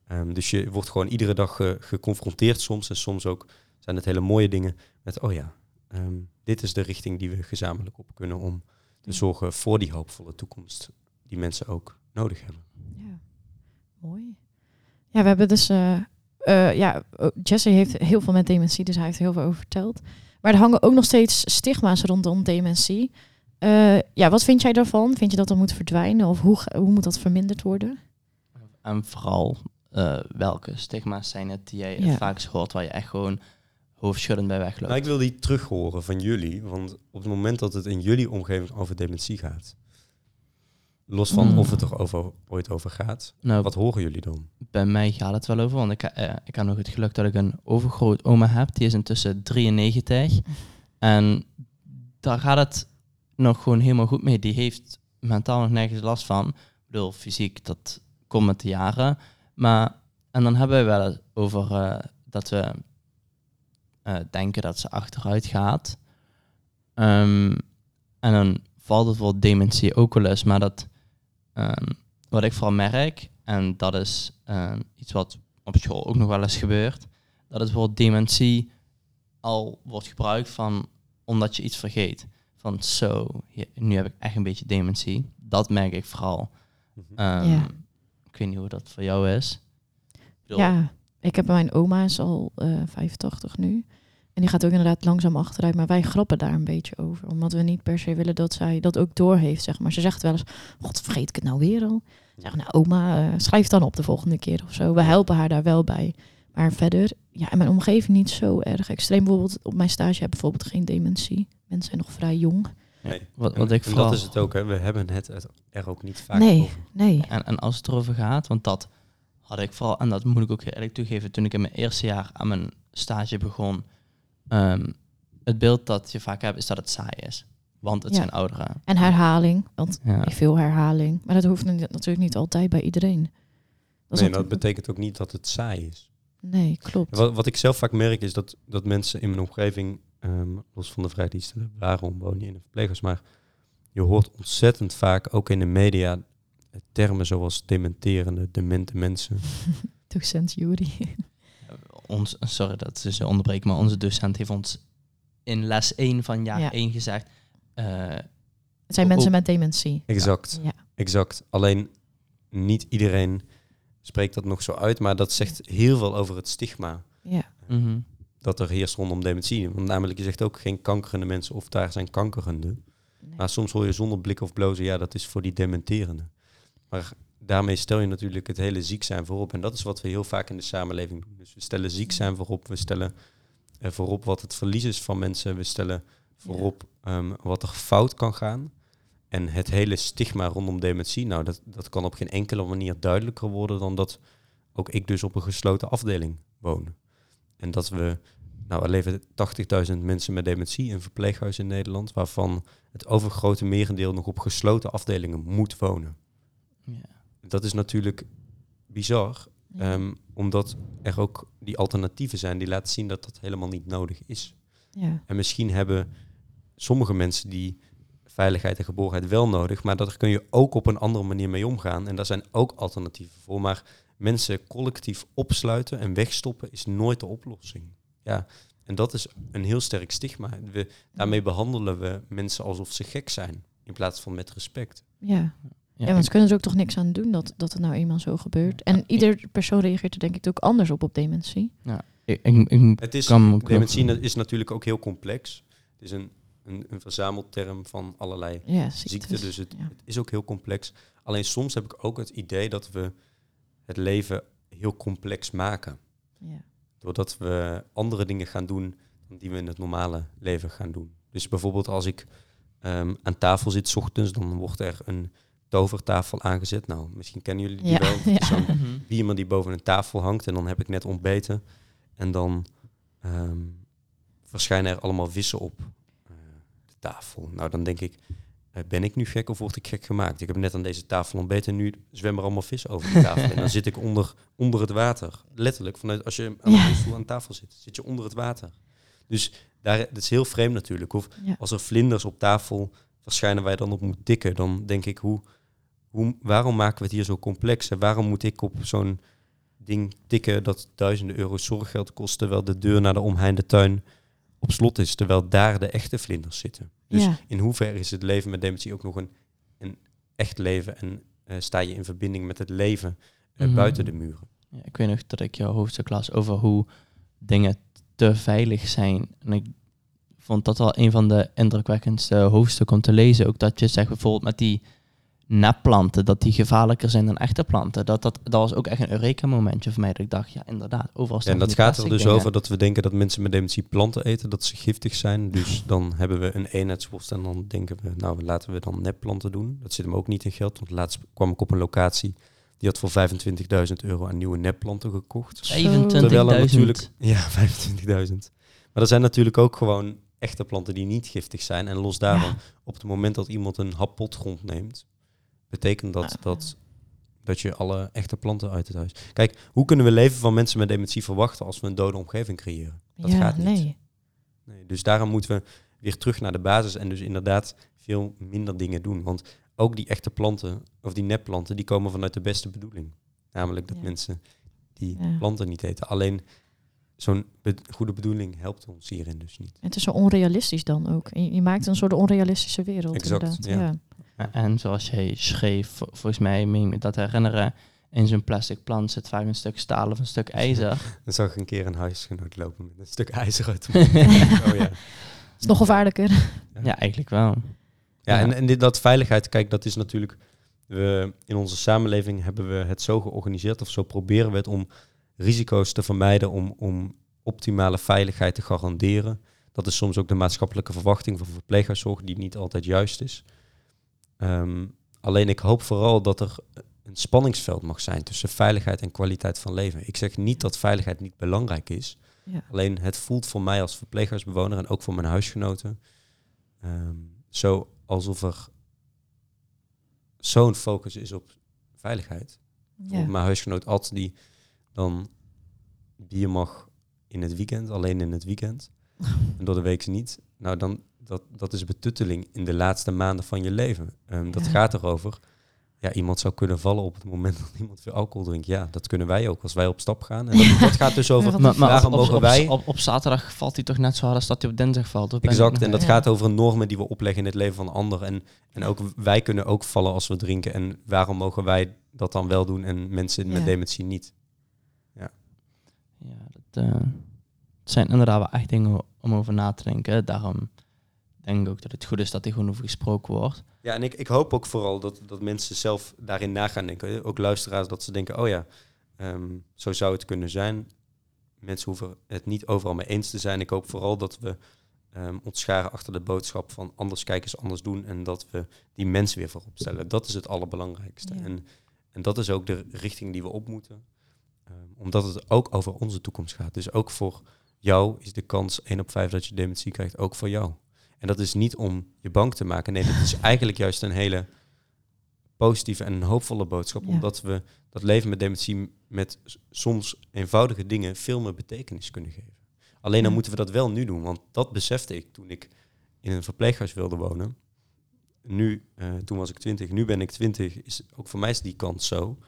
Ehm, dus je wordt gewoon iedere dag ge- geconfronteerd soms en soms ook zijn het hele mooie dingen met, oh ja, ehm, dit is de richting die we gezamenlijk op kunnen om te zorgen voor die hoopvolle toekomst die mensen ook nodig hebben. Ja, mooi. Ja, we hebben dus... eh, eh, ja, oh, Jesse heeft heel veel met dementie, dus hij heeft er heel veel over verteld. Maar er hangen ook nog steeds stigma's rondom dementie. Eh, ja, wat vind jij daarvan? Vind je dat dat moet verdwijnen? Of hoe, hoe moet dat verminderd worden? En vooral, eh, welke stigma's zijn het die jij Ja. vaakst hoort, waar je echt gewoon hoofdschuddend bij wegloopt? Nou, ik wil die terug horen van jullie. Want op het moment dat het in jullie omgeving over dementie gaat, los van Mm. of het er over, ooit over gaat, nou, wat horen jullie dan? bij mij gaat het wel over, want ik, eh, ik heb nog het geluk dat ik een overgroot oma heb. Die is intussen 93. En daar gaat het nog gewoon helemaal goed mee. Die heeft mentaal nog nergens last van. bedoel, fysiek, dat komt met de jaren. Maar, en dan hebben we wel over eh, dat we eh, denken dat ze achteruit gaat. Ehm, en dan valt het voor dementie ook wel eens, maar dat, ehm, wat ik vooral merk, en dat is ehm, iets wat op school ook nog wel eens gebeurt, dat het voor dementie al wordt gebruikt van omdat je iets vergeet. Van zo, nu heb ik echt een beetje dementie. Dat merk ik vooral. Mhm. Ehm, Ja. Ik weet niet hoe dat voor jou is. Ik bedoel, Ja, ik heb mijn oma is al eh 85 nu. En die gaat ook inderdaad langzaam achteruit. Maar wij grappen daar een beetje over. Omdat we niet per se willen dat zij dat ook doorheeft, zeg maar. Ze zegt wel eens, god, vergeet ik het nou weer al? Zeg, nou oma, eh, schrijf het dan op de volgende keer of zo. We helpen haar daar wel bij. Maar verder, ja, in mijn omgeving niet zo erg extreem. Bijvoorbeeld op mijn stage heb ik bijvoorbeeld geen dementie. Mensen zijn nog vrij jong. Nee. Wat, wat ik en vooral... dat is het ook, hè. we hebben het er- ook niet vaak Nee, over. nee. En, en als het erover gaat, want dat had ik vooral, en dat moet ik ook eerlijk toegeven, toen ik in mijn eerste jaar aan mijn stage begon, ehm, het beeld dat je vaak hebt is dat het saai is. Want het Ja. zijn ouderen. En herhaling, want Ja. veel herhaling. Maar dat hoeft natuurlijk niet altijd bij iedereen. Dat Nee, dat betekent ook niet dat het saai is. Nee, klopt. Wat, wat ik zelf vaak merk is dat, dat mensen in mijn omgeving, ehm, los van de vrijdiensten, waarom woon je in een verplegers, maar je hoort ontzettend vaak, ook in de media, termen zoals dementerende, demente mensen. Docent Jury. Ons, sorry dat ze zo onderbreken, maar onze docent heeft ons in les 1 van jaar Ja. 1 gezegd, eh, Het zijn mensen met dementie. Exact, Ja. exact. Alleen niet iedereen spreekt dat nog zo uit, maar dat zegt heel veel over het stigma ja. mhm. dat er heerst rondom dementie. Want namelijk, je zegt ook geen kankerende mensen of daar zijn kankerende. Nee. Maar soms hoor je zonder blik of blozen, ja, dat is voor die dementerende. Maar daarmee stel je natuurlijk het hele ziek zijn voorop. En dat is wat we heel vaak in de samenleving doen. Dus we stellen ziek zijn voorop, we stellen eh, voorop wat het verlies is van mensen, we stellen voorop ehm, wat er fout kan gaan. En het hele stigma rondom dementie, nou, dat, dat kan op geen enkele manier duidelijker worden dan dat ook ik dus op een gesloten afdeling woon. En dat we, nou, er leven 80.000 mensen met dementie in verpleeghuis in Nederland, waarvan het overgrote merendeel nog op gesloten afdelingen moet wonen. ja. Dat is natuurlijk bizar, Ja. ehm, omdat er ook die alternatieven zijn die laten zien dat dat helemaal niet nodig is. ja. En misschien hebben sommige mensen die veiligheid en geborgenheid wel nodig, maar daar kun je ook op een andere manier mee omgaan. En daar zijn ook alternatieven voor. Maar mensen collectief opsluiten en wegstoppen is nooit de oplossing. Ja, en dat is een heel sterk stigma. We, daarmee behandelen we mensen alsof ze gek zijn, in plaats van met respect. Ja. Ja, ja, want ze kunnen er ook toch niks aan doen dat, dat het nou eenmaal zo gebeurt. En ieder persoon reageert er denk ik ook anders op op dementie. ik, ik, ik Het is, kan me ook dementie is natuurlijk ook heel complex. Het is een, een, een verzamelterm van allerlei Ja, ziekte, ziektes. dus het, ja. het is ook heel complex. Alleen soms heb ik ook het idee dat we het leven heel complex maken. Ja. Doordat we andere dingen gaan doen dan die we in het normale leven gaan doen. Dus bijvoorbeeld als ik ehm, aan tafel zit 's ochtends, dan wordt er een tovertafel aangezet. Nou, misschien kennen jullie die Ja, wel. ja. Zo'n Mhm. bierman die boven een tafel hangt en dan heb ik net ontbeten. En dan ehm, verschijnen er allemaal vissen op eh, de tafel. Nou, dan denk ik, eh, ben ik nu gek of word ik gek gemaakt? Ik heb net aan deze tafel ontbeten en nu zwemmen er allemaal vissen over de tafel. en dan zit ik onder, onder het water. Letterlijk, vanuit, als je aan Ja. aan tafel zit, zit je onder het water. Dus daar, dat is heel vreemd natuurlijk. Of Ja. als er vlinders op tafel verschijnen waar je dan op moet tikken, dan denk ik, hoe, hoe, waarom maken we het hier zo complex? En waarom moet ik op zo'n ding tikken dat duizenden euro's zorggeld kost, terwijl de deur naar de omheinde tuin op slot is, terwijl daar de echte vlinders zitten? Dus Ja. in hoeverre is het leven met dementie ook nog een, een echt leven en eh, sta je in verbinding met het leven eh, Mhm. buiten de muren? Ja, ik weet nog dat ik jouw hoofdstuk las over hoe dingen te veilig zijn. En ik vond dat wel een van de indrukwekkendste hoofdstukken om te lezen. Ook dat je zegt bijvoorbeeld met die nepplanten, dat die gevaarlijker zijn dan echte planten. Dat, dat, dat was ook echt een Eureka-momentje voor mij. Dat ik dacht, ja, inderdaad, overal Ja, en dat gaat er dus dingen. over dat we denken dat mensen met dementie planten eten, dat ze giftig zijn. Dus dan hebben we een eenheidsworst en dan denken we, nou laten we dan nepplanten doen. Dat zit hem ook niet in geld, want laatst kwam ik op een locatie die had voor 25.000 euro aan nieuwe nepplanten gekocht. 25.000. Terwijl er natuurlijk, ja, 25.000. Maar er zijn natuurlijk ook gewoon echte planten die niet giftig zijn. En los daarvan, Ja. op het moment dat iemand een hap potgrond neemt, betekent dat Ah. dat dat je alle echte planten uit het huis. Kijk, hoe kunnen we leven van mensen met dementie verwachten als we een dode omgeving creëren? Dat ja, gaat niet. nee. Nee, dus daarom moeten we weer terug naar de basis en dus inderdaad veel minder dingen doen. Want ook die echte planten, of die nepplanten, die komen vanuit de beste bedoeling. Namelijk dat Ja. mensen die Ja. planten niet eten. Alleen zo'n be- goede bedoeling helpt ons hierin dus niet. Het is zo onrealistisch dan ook. Je je maakt een soort onrealistische wereld. Exact, inderdaad. ja. En zoals jij schreef, vo- volgens mij meen ik me dat herinneren, in zo'n plastic plant zit vaak een stuk staal of een stuk ijzer. Dan zag ik een keer een huisgenoot lopen met een stuk ijzer uit de oh, ja. is nog gevaarlijker. ja, eigenlijk wel. Ja, Ja. en, en dit, dat veiligheid, kijk, dat is natuurlijk... We, in onze samenleving hebben we het zo georganiseerd, of zo proberen we het om risico's te vermijden, om, om optimale veiligheid te garanderen. Dat is soms ook de maatschappelijke verwachting van verpleeghuiszorg, die niet altijd juist is. Ehm, alleen ik hoop vooral dat er een spanningsveld mag zijn tussen veiligheid en kwaliteit van leven. Ik zeg niet dat veiligheid niet belangrijk is. Ja. Alleen het voelt voor mij als verpleeghuisbewoner en ook voor mijn huisgenoten ehm, zo alsof er zo'n focus is op veiligheid. Ja. mijn huisgenoot Ad, die dan bier mag in het weekend, alleen in het weekend. en door de week niet. Nou, dan, dat, dat is betutteling in de laatste maanden van je leven. Ehm, dat Ja. gaat erover. Ja, iemand zou kunnen vallen op het moment dat iemand veel alcohol drinkt. Ja, dat kunnen wij ook als wij op stap gaan. En dat, dat gaat dus over Maar, maar waarom op, mogen op, wij... op, op zaterdag valt hij toch net zo hard als dat hij op dinsdag valt? Exact, en dat Ja. gaat over normen die we opleggen in het leven van anderen. En, en ook wij kunnen ook vallen als we drinken. En waarom mogen wij dat dan wel doen en mensen met Ja. dementie niet? Ja, dat eh, het zijn inderdaad wel echt dingen om over na te denken. Daarom denk ik ook dat het goed is dat er gewoon over gesproken wordt. Ja, en ik, ik hoop ook vooral dat, dat mensen zelf daarin na gaan denken. Ook luisteraars, dat ze denken, oh ja, ehm, zo zou het kunnen zijn. Mensen hoeven het niet overal mee eens te zijn. Ik hoop vooral dat we ehm, ons scharen achter de boodschap van anders kijken is anders doen. En dat we die mensen weer voorop stellen. Dat is het allerbelangrijkste. Ja. En, en dat is ook de richting die we op moeten. Ehm, omdat het ook over onze toekomst gaat. Dus ook voor jou is de kans 1 op 5 dat je dementie krijgt, ook voor jou. En dat is niet om je bang te maken. Nee, dat is eigenlijk juist een hele positieve en een hoopvolle boodschap. Ja. Omdat we dat leven met dementie met soms eenvoudige dingen veel meer betekenis kunnen geven. Alleen dan Ja. moeten we dat wel nu doen. Want dat besefte ik toen ik in een verpleeghuis wilde wonen. Nu, eh, toen was ik 20, nu ben ik 20. Is, ook voor mij is die kans zo.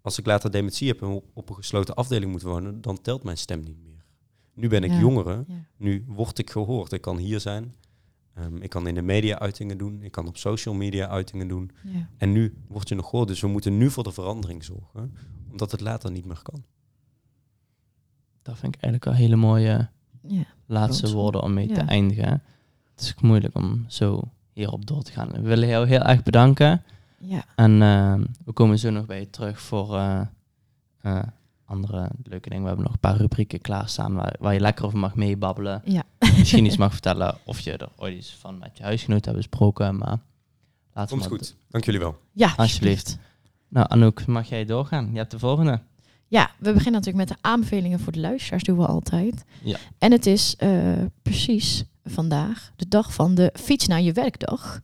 Als ik later dementie heb en op, op een gesloten afdeling moet wonen, dan telt mijn stem niet meer. Nu ben ik Ja. jongere, nu word ik gehoord. Ik kan hier zijn. Ehm, ik kan in de media uitingen doen. Ik kan op social media uitingen doen. Ja. En nu word je nog gehoord. Dus we moeten nu voor de verandering zorgen. Omdat het later niet meer kan. Dat vind ik eigenlijk wel hele mooie Ja. laatste Klopt. woorden om mee te eindigen. Het is ook moeilijk om zo hierop door te gaan. We willen jou heel erg bedanken. Ja. En eh, we komen zo nog bij je terug voor eh, eh, andere leuke dingen. We hebben nog een paar rubrieken klaarstaan waar, waar je lekker over mag meebabbelen. Ja. Misschien iets mag vertellen of je er ooit iets van met je huisgenoot hebt besproken. Maar laten we Komt goed. Dank jullie wel. Ja, Alsjeblieft. Nou, Anouk, mag jij doorgaan? Je hebt de volgende. Ja, we beginnen natuurlijk met de aanbevelingen voor de luisteraars, doen we altijd. Ja. En het is eh, precies vandaag de dag van de fiets naar je werkdag.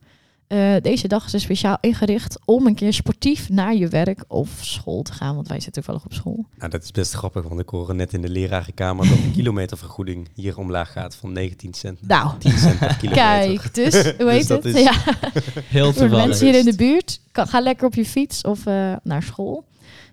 Eh, deze dag is er speciaal ingericht om een keer sportief naar je werk of school te gaan, want wij zitten toevallig op school. Nou, dat is best grappig. Want ik hoorde net in de lerarenkamer dat de kilometervergoeding hier omlaag gaat van 19 cent naar Nou, 10 cent per kilometer. kijk, dus hoe heet dat het? is- Ja, Heel voor mensen hier in de buurt, kan, ga lekker op je fiets of eh, naar school.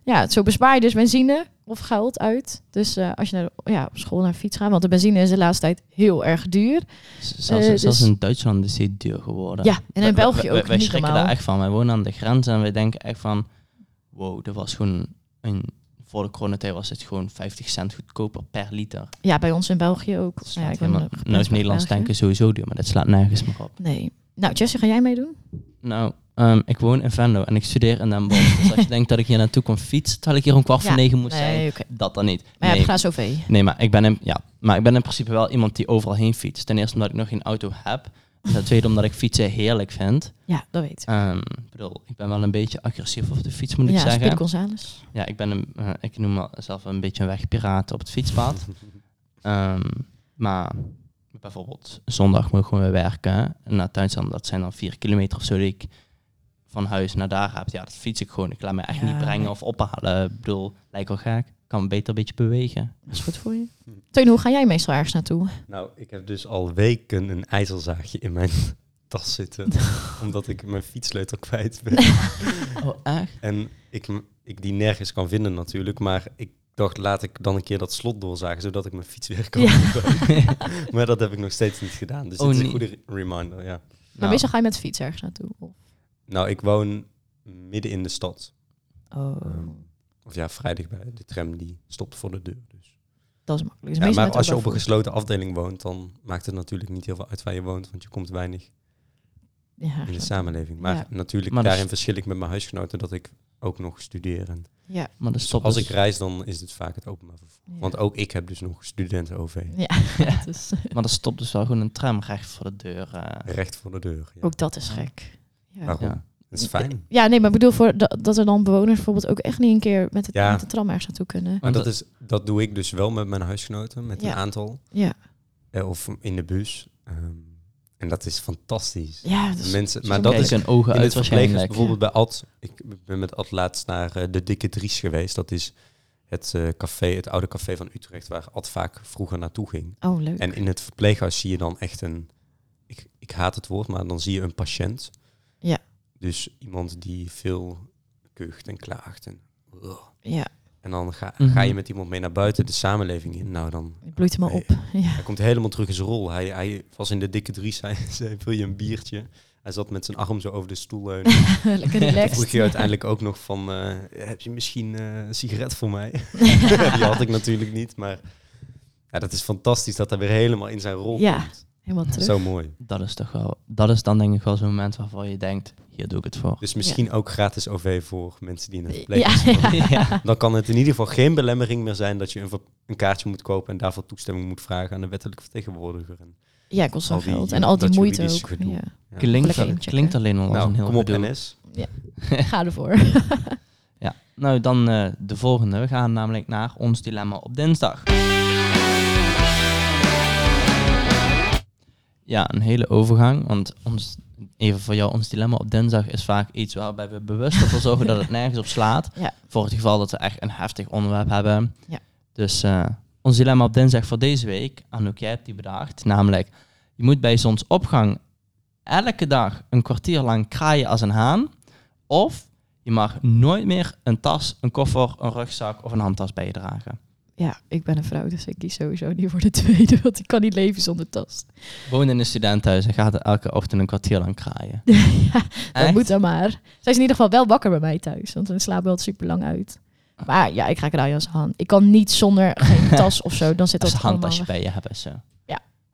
Ja, zo bespaar je dus benzine of geld uit. Dus eh, als je naar, de- ja, op school naar fiets gaat, want de benzine is de laatste tijd heel erg duur. Zelfs, Eh, zelfs dus- in Duitsland is die duur geworden. Ja, en in Wij- België wij- ook. Wij niet schrikken normaal. daar echt van. Wij wonen aan de grens en wij denken echt van... Wow, dat was gewoon... Een, voor de coronatijd was het gewoon 50 cent goedkoper per liter. Ja, bij ons in België ook. Ja, ik ben nou is Nederlands tanken sowieso duur, maar dat slaat nergens meer op. Nee. Nou, Jesse, ga jij meedoen? Nou, ehm, ik woon in Venlo en ik studeer in Den Bosch. dus als je denkt dat ik hier naartoe kom fietsen, terwijl ik hier om kwart voor Ja, negen moet zijn, dat dan niet. Maar je nee, hebt OV. nee, maar ik ben in, ja, maar ik ben in principe wel iemand die overal heen fietst. Ten eerste omdat ik nog geen auto heb. En ten tweede omdat ik fietsen heerlijk vind. Ja, dat weet ik. Ehm, ik bedoel, ik ben wel een beetje agressief op de fiets, moet ik Ja, zeggen. Speed Gonzales. Ja, ik ben een, eh, ik noem mezelf een beetje een wegpiraat op het fietspad. Ehm, maar bijvoorbeeld zondag mogen we werken naar Tuinsland. Dat zijn dan vier kilometer of zo die ik van huis naar daar hebt, ja, dat fiets ik gewoon. Ik laat me echt Ja, niet brengen of ophalen. Ik bedoel, lijkt wel gek. Ik kan me beter een beetje bewegen. Dat is goed voor je. Teun, hoe ga jij meestal ergens naartoe? Nou, ik heb dus al weken een ijzerzaagje in mijn tas zitten. omdat ik mijn fietssleutel kwijt ben. Oh, echt? En ik, ik die nergens kan vinden natuurlijk. Maar ik dacht, laat ik dan een keer dat slot doorzagen, zodat ik mijn fiets weer kan Ja. maar dat heb ik nog steeds niet gedaan. Dus Oh, is een goede re- reminder, ja. Maar Nou, meestal ga je met de fiets ergens naartoe. Of- Nou, ik woon midden in de stad. Oh, Of ja, vrijdag bij de tram die stopt voor de deur. Dus. dat is makkelijk. Dus Ja, maar als je op een gesloten afdeling woont, dan maakt het natuurlijk niet heel veel uit waar je woont, want je komt weinig. Ja, in de samenleving. Maar Ja. natuurlijk, Maar dat daarin is- verschil ik met mijn huisgenoten dat ik ook nog studeer. En Ja. maar de dus als is- ik reis, dan is het vaak het openbaar vervoer. Ja. Want ook ik heb dus nog studenten-OV. Ja, Ja. dus, Maar er stopt dus wel gewoon een tram recht voor de deur. eh. Recht voor de deur. Ja. ook dat is gek. Ja. Waarom? ja. Dat is fijn. Ja, nee, maar ik bedoel voor dat, dat er dan bewoners bijvoorbeeld ook echt niet een keer met, het, Ja. met de tram ergens naartoe kunnen. Maar dat, is, dat doe ik dus wel met mijn huisgenoten, met Ja. een aantal. Ja, Eh, of in de bus. Ehm, en dat is fantastisch. ja dus, Mensen, maar dat is hun ogen in uit het verpleeghuis, bijvoorbeeld bij Ad. Ik ben met Ad laatst naar eh, de Dikke Dries geweest. Dat is het eh, café, het oude café van Utrecht, waar Ad vaak vroeger naartoe ging. Oh, leuk. En in het verpleeghuis zie je dan echt een, ik, ik haat het woord, maar dan zie je een patiënt. Ja. Dus iemand die veel kucht en klaagt. En. Ja, en dan ga, Mhm. ga je met iemand mee naar buiten de samenleving in. Nou, dan bloeit hem maar op. Ja. hij komt helemaal terug in zijn rol. Hij, hij was in de dikke Dries, hij zei, wil je een biertje? Hij zat met zijn arm zo over de stoel leunen. Lekker relaxed. vroeg je uiteindelijk ook nog van, eh, heb je misschien eh, een sigaret voor mij? Die had ik natuurlijk niet, maar ja, dat is fantastisch dat hij weer helemaal in zijn rol Ja. komt. Helemaal terug. Zo mooi. Dat is toch wel, dat is dan denk ik wel zo'n moment waarvan je denkt, hier doe ik het voor. Dus misschien ook gratis OV voor mensen die in het verpleeghuis Ja, zitten. ja. Ja. Dan kan het in ieder geval geen belemmering meer zijn dat je een, een kaartje moet kopen en daarvoor toestemming moet vragen aan de wettelijke vertegenwoordiger. En, ja, kost wel geld. En al die dat moeite ook. Ja. ja. Klinkt, al- klinkt alleen al als een Nou, heel kom op gedoe. NS. Ga ervoor. Ja, nou dan eh, de volgende. We gaan namelijk naar ons dilemma op dinsdag. Ja, een hele overgang, want ons, even voor jou, ons dilemma op dinsdag is vaak iets waarbij we bewust ervoor zorgen dat het nergens op slaat. Ja. Voor het geval dat we echt een heftig onderwerp hebben. Ja. Dus eh, ons dilemma op dinsdag voor deze week, Anouk, jij hebt die bedacht, namelijk je moet bij zonsopgang elke dag een kwartier lang kraaien als een haan. Of je mag nooit meer een tas, een koffer, een rugzak of een handtas bij je dragen. Ja, ik ben een vrouw, dus ik kies sowieso niet voor de tweede, want ik kan niet leven zonder tas. Woon in een studentenhuis en gaat elke ochtend een kwartier lang kraaien. ja, dat moet dan maar. Zij is in ieder geval wel wakker bij mij thuis, want dan slapen we altijd super lang uit. Maar ja, ik ga kraaien als hand. Ik kan niet zonder geen tas of zo, dan zit Als dat een handtasje allemaal bij je hebben. Zo.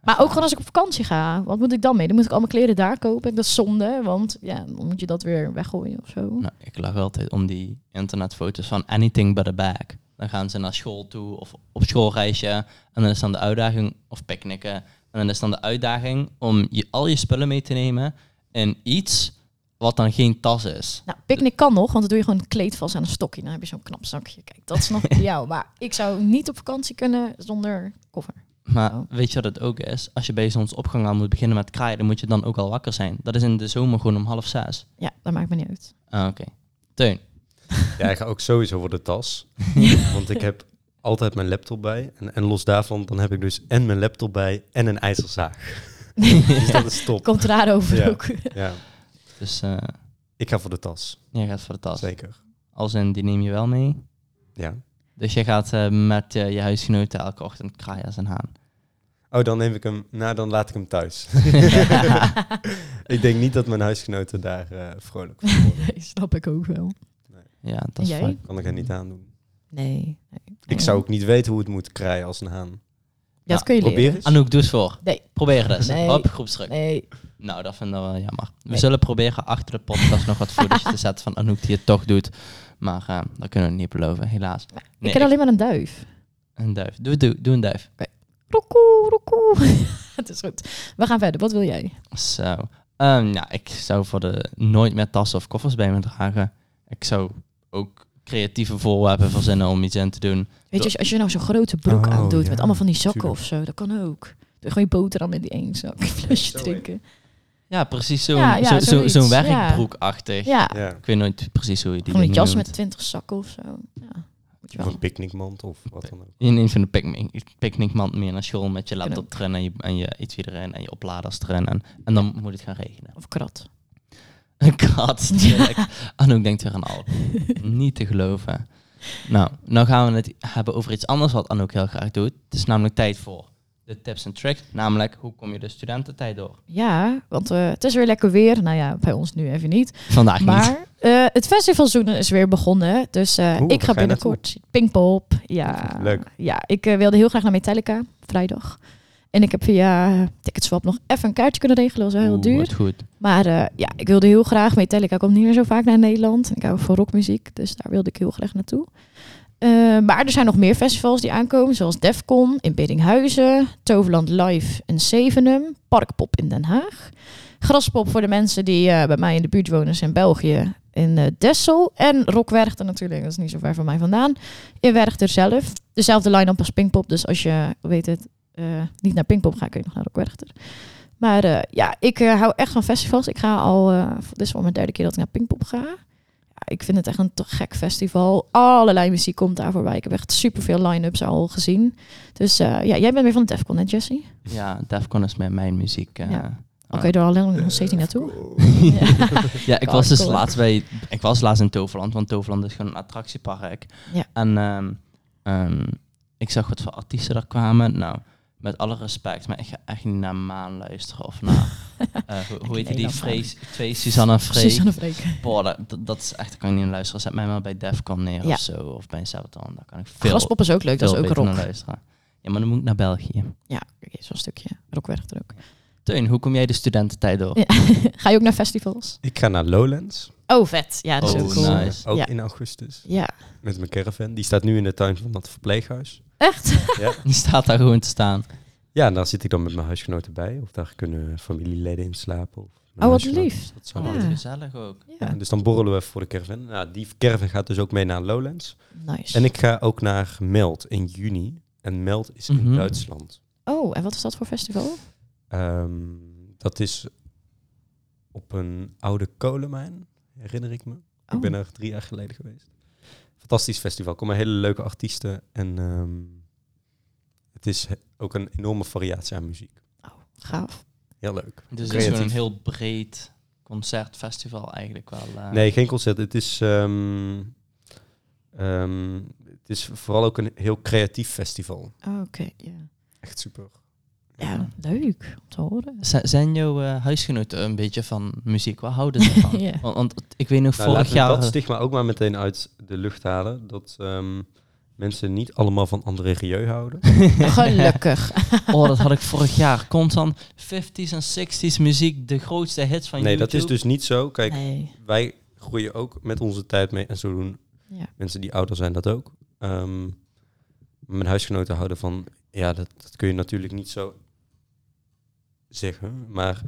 Maar ook gewoon als ik op vakantie ga, wat moet ik dan mee? Dan moet ik al mijn kleren daar kopen. Dat is zonde, want ja, dan moet je dat weer weggooien of zo. Nou, ik lach altijd om die internetfoto's van anything but a bag. Dan gaan ze naar school toe of op schoolreisje. En dan is dan de uitdaging, of picknicken. En dan is dan de uitdaging om je, al je spullen mee te nemen in iets wat dan geen tas is. Nou, picknick kan nog, want dan doe je gewoon een kleed vast aan een stokje. Dan heb je zo'n knap zakje. Kijk, dat is nog voor jou. Maar ik zou niet op vakantie kunnen zonder koffer. Maar Oh. weet je wat het ook is? Als je bij zonsopgang al moet beginnen met kraaien, dan moet je dan ook al wakker zijn. Dat is in de zomer gewoon om half zes. Ja, dat maakt me niet uit. Ah, oké. Teun. Ja, ik ga ook sowieso voor de tas. Want ik heb altijd mijn laptop bij. En, en los daarvan, dan heb ik dus en mijn laptop bij en een ijzerzaag. Dus dat is top. Komt raar over Ja. ook. Ja, Dus eh ik ga voor de tas. jij gaat voor de tas. Zeker. Als in, die neem je wel mee. Ja. Dus je gaat eh, met eh, je huisgenoten elke ochtend kraaien als een haan. Oh, dan neem ik hem, nou dan laat ik hem thuis. ik denk niet dat mijn huisgenoten daar eh, vrolijk van worden. Nee, snap ik ook wel. Ja, dat is jij? vaak- Kan ik er niet aan doen. Nee. nee. Ik zou ook niet weten hoe het moet kraaien als een haan. Ja, dat kun je probeer leren. eens. Anouk, doe eens voor. Nee. Probeer het eens. Nee. Op groepsdruk. Nee. Nou, dat vinden we wel jammer. We Nee. zullen proberen achter de podcast nog wat foto's te zetten van Anouk die het toch doet. Maar eh, dat kunnen we niet beloven, helaas. Nee, ik ken alleen maar een duif. Een duif. Doe, doe, doe een duif. Roekoe, roekoe. Het is goed. We gaan verder. Wat wil jij? Zo. Ehm, ja, ik zou voor de nooit meer tassen of koffers bij me dragen. Ik zou ook creatieve voorwerpen verzinnen om iets in te doen. Weet je, als je, als je nou zo'n grote broek Oh, aandoet ja, met allemaal van die zakken tuurlijk. of zo, dat kan ook. Doe gewoon je boterham in die één zak, een flesje Zo, drinken. Ja, precies zo'n Ja, ja, zo, zo, ja. werkbroekachtig. Ja, Ja. Ik weet nooit precies hoe je die van een jas met twintig zakken of zo. Ja, moet je Of wel. een picknickmand of wat dan ook. Je neemt zo'n picknick, picknickmand mee naar school met je laptop erin en je, en je iets erin en je opladers erin. En, en dan moet het gaan regenen. Of krat. Een kat, natuurlijk. Anouk denkt weer aan al. Niet te geloven. Nou, nou gaan we het hebben over iets anders wat Anouk heel graag doet. Het is namelijk tijd voor de tips en tricks. Namelijk, hoe kom je de studententijd door? Ja, want eh, het is weer lekker weer. Nou ja, bij ons nu even niet. Vandaag niet. Maar eh, het festivalseizoen is weer begonnen. Dus eh, Oeh, ik ga binnenkort Pinkpop. Ja, Leuk. Ja, ik wilde heel graag naar Metallica vrijdag. En ik heb via Ticketswap nog even een kaartje kunnen regelen. Dat was wel heel duur. goed. Maar eh, ja, ik wilde heel graag. Metallica komt niet meer zo vaak naar Nederland. En ik hou van rockmuziek, dus daar wilde ik heel graag naartoe. Eh, maar er zijn nog meer festivals die aankomen, zoals Defcon in Beddinghuizen, Toverland Live in Zevenum, Parkpop in Den Haag, Graspop voor de mensen die eh, bij mij in de buurt wonen is in België in Dessel en Rock Werchter natuurlijk, dat is niet zo ver van mij vandaan, in Werchter zelf. Dezelfde line-up als Pinkpop, dus als je weet het, eh, niet naar Pinkpop gaat, kun je nog naar Rock Werchter. Maar eh, ja, ik eh, hou echt van festivals. Ik ga al, dit is al mijn derde keer dat ik naar Pinkpop ga. Ja, ik vind het echt een te gek festival. Allerlei muziek komt daar voorbij. Ik heb echt superveel line-ups al gezien. Dus ja, jij bent weer van de Defcon, hè Jesse? Ja, Defcon is met mijn muziek. Ja. Oké, er al lang nog steeds niet naartoe. Ja. Ja, ik was dus laatst bij, ik was laatst in Toverland, want Toverland is gewoon een attractiepark. Ja. En ehm, ehm, ik zag wat voor artiesten er kwamen. Nou, met alle respect, maar ik ga echt niet naar Maan luisteren of naar, eh, hoe, hoe heet die, Frees, twee Susanna Freek. Boah, dat, is echt, daar kan ik niet naar luisteren. Zet mij maar bij Defcon neer Ja. of zo, of bij Sabaton. Daar kan ik veel, Graspop is ook leuk, dat is ook rock. naar luisteren. Ja, maar dan moet ik naar België. Ja, oké, zo'n stukje. Rock werkt er ook. Teun, hoe kom jij de studententijd door? Ja. Ga je ook naar festivals? Ik ga naar Lowlands. Oh, vet. Ja, dat is Oh, ook cool. nice. Ook Ja. in augustus. Ja. Met mijn caravan. Die staat nu in de tuin van dat verpleeghuis. Echt? Ja. Die staat daar gewoon te staan. ja, en daar zit ik dan met mijn huisgenoten bij. Of daar kunnen familieleden in slapen. Of Oh, wat lief. Dat zou Oh, wel- Ja. gezellig ook. Ja, Ja, dus dan borrelen we even voor de caravan. Nou, die caravan gaat dus ook mee naar Lowlands. nice. En ik ga ook naar Meld in juni. En Meld is in Mhm. Duitsland. Oh, en wat is dat voor festival? Ehm, dat is op een oude kolenmijn, herinner ik me. Oh. Ik ben er drie jaar geleden geweest. Fantastisch festival. Er komen hele leuke artiesten. En ehm, het is ook een enorme variatie aan muziek. Gaaf. Heel leuk. Dus het is Creatief. een heel breed concertfestival eigenlijk wel. eh. Nee, geen concert. Het is, ehm, ehm, het is vooral ook een heel creatief festival. Oh, Oké, ja. Echt super. Ja, leuk om te horen. Z- zijn jouw eh, huisgenoten een beetje van muziek? Wat houden ze van? Ja. want, want ik weet nog Nou, vorig laten we jaar... dat stigma ook maar meteen uit de lucht halen. Dat ehm, mensen niet allemaal van André Rieu houden. Gelukkig. oh, dat had ik vorig jaar. Constant 50s en 60s muziek, de grootste hits van Nee, dat YouTube. is dus niet zo. Kijk, Nee. wij groeien ook met onze tijd mee. En zo doen Ja. mensen die ouder zijn dat ook. Ehm, mijn huisgenoten houden van... Ja, dat, dat kun je natuurlijk niet zo zeggen. Maar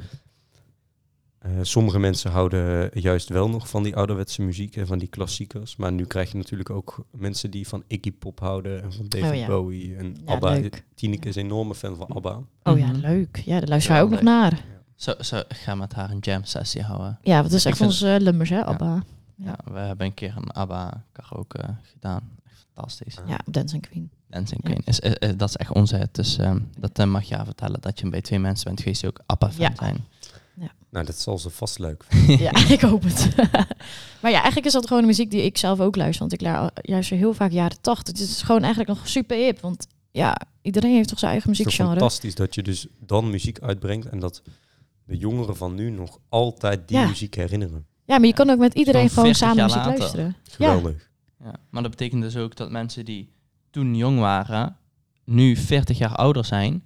eh, sommige mensen houden juist wel nog van die ouderwetse muziek en van die klassiekers. Maar nu krijg je natuurlijk ook mensen die van Iggy Pop houden en van David Oh ja. Bowie en Ja, ABBA. leuk. Tineke is een enorme fan van ABBA. Oh ja, Mhm. leuk. Ja, daar luister wij Ja, ook nog naar. Zo, zo, ik ga met haar een jam sessie houden. Ja, wat is echt vind- onze lummers, hè, Abba. Ja. we hebben een keer een ABBA karaoke gedaan. Echt fantastisch. Ja, Dancing Queen. Dancing Ja. Queen. Is, is- is- dat is echt onze. Dus ehm, dat eh, mag je vertellen. Dat je bij twee mensen bent geweest die ook ABBA-fan Ja. zijn. Nou, dat zal ze vast leuk Ja, ik hoop het. maar ja, eigenlijk is dat gewoon de muziek die ik zelf ook luister. Want ik luister juist heel vaak jaren 80. Het is gewoon eigenlijk nog super hip. Want ja, iedereen heeft toch zijn eigen Het is muziekgenre. fantastisch dat je dus dan muziek uitbrengt en dat de jongeren van nu nog altijd die Ja. muziek herinneren. Ja, maar je kan ook met iedereen Gewoon gewoon 40 samen muziek later. luisteren. Ja, Geweldig. Ja. Maar dat betekent dus ook dat mensen die toen jong waren, nu 40 jaar ouder zijn.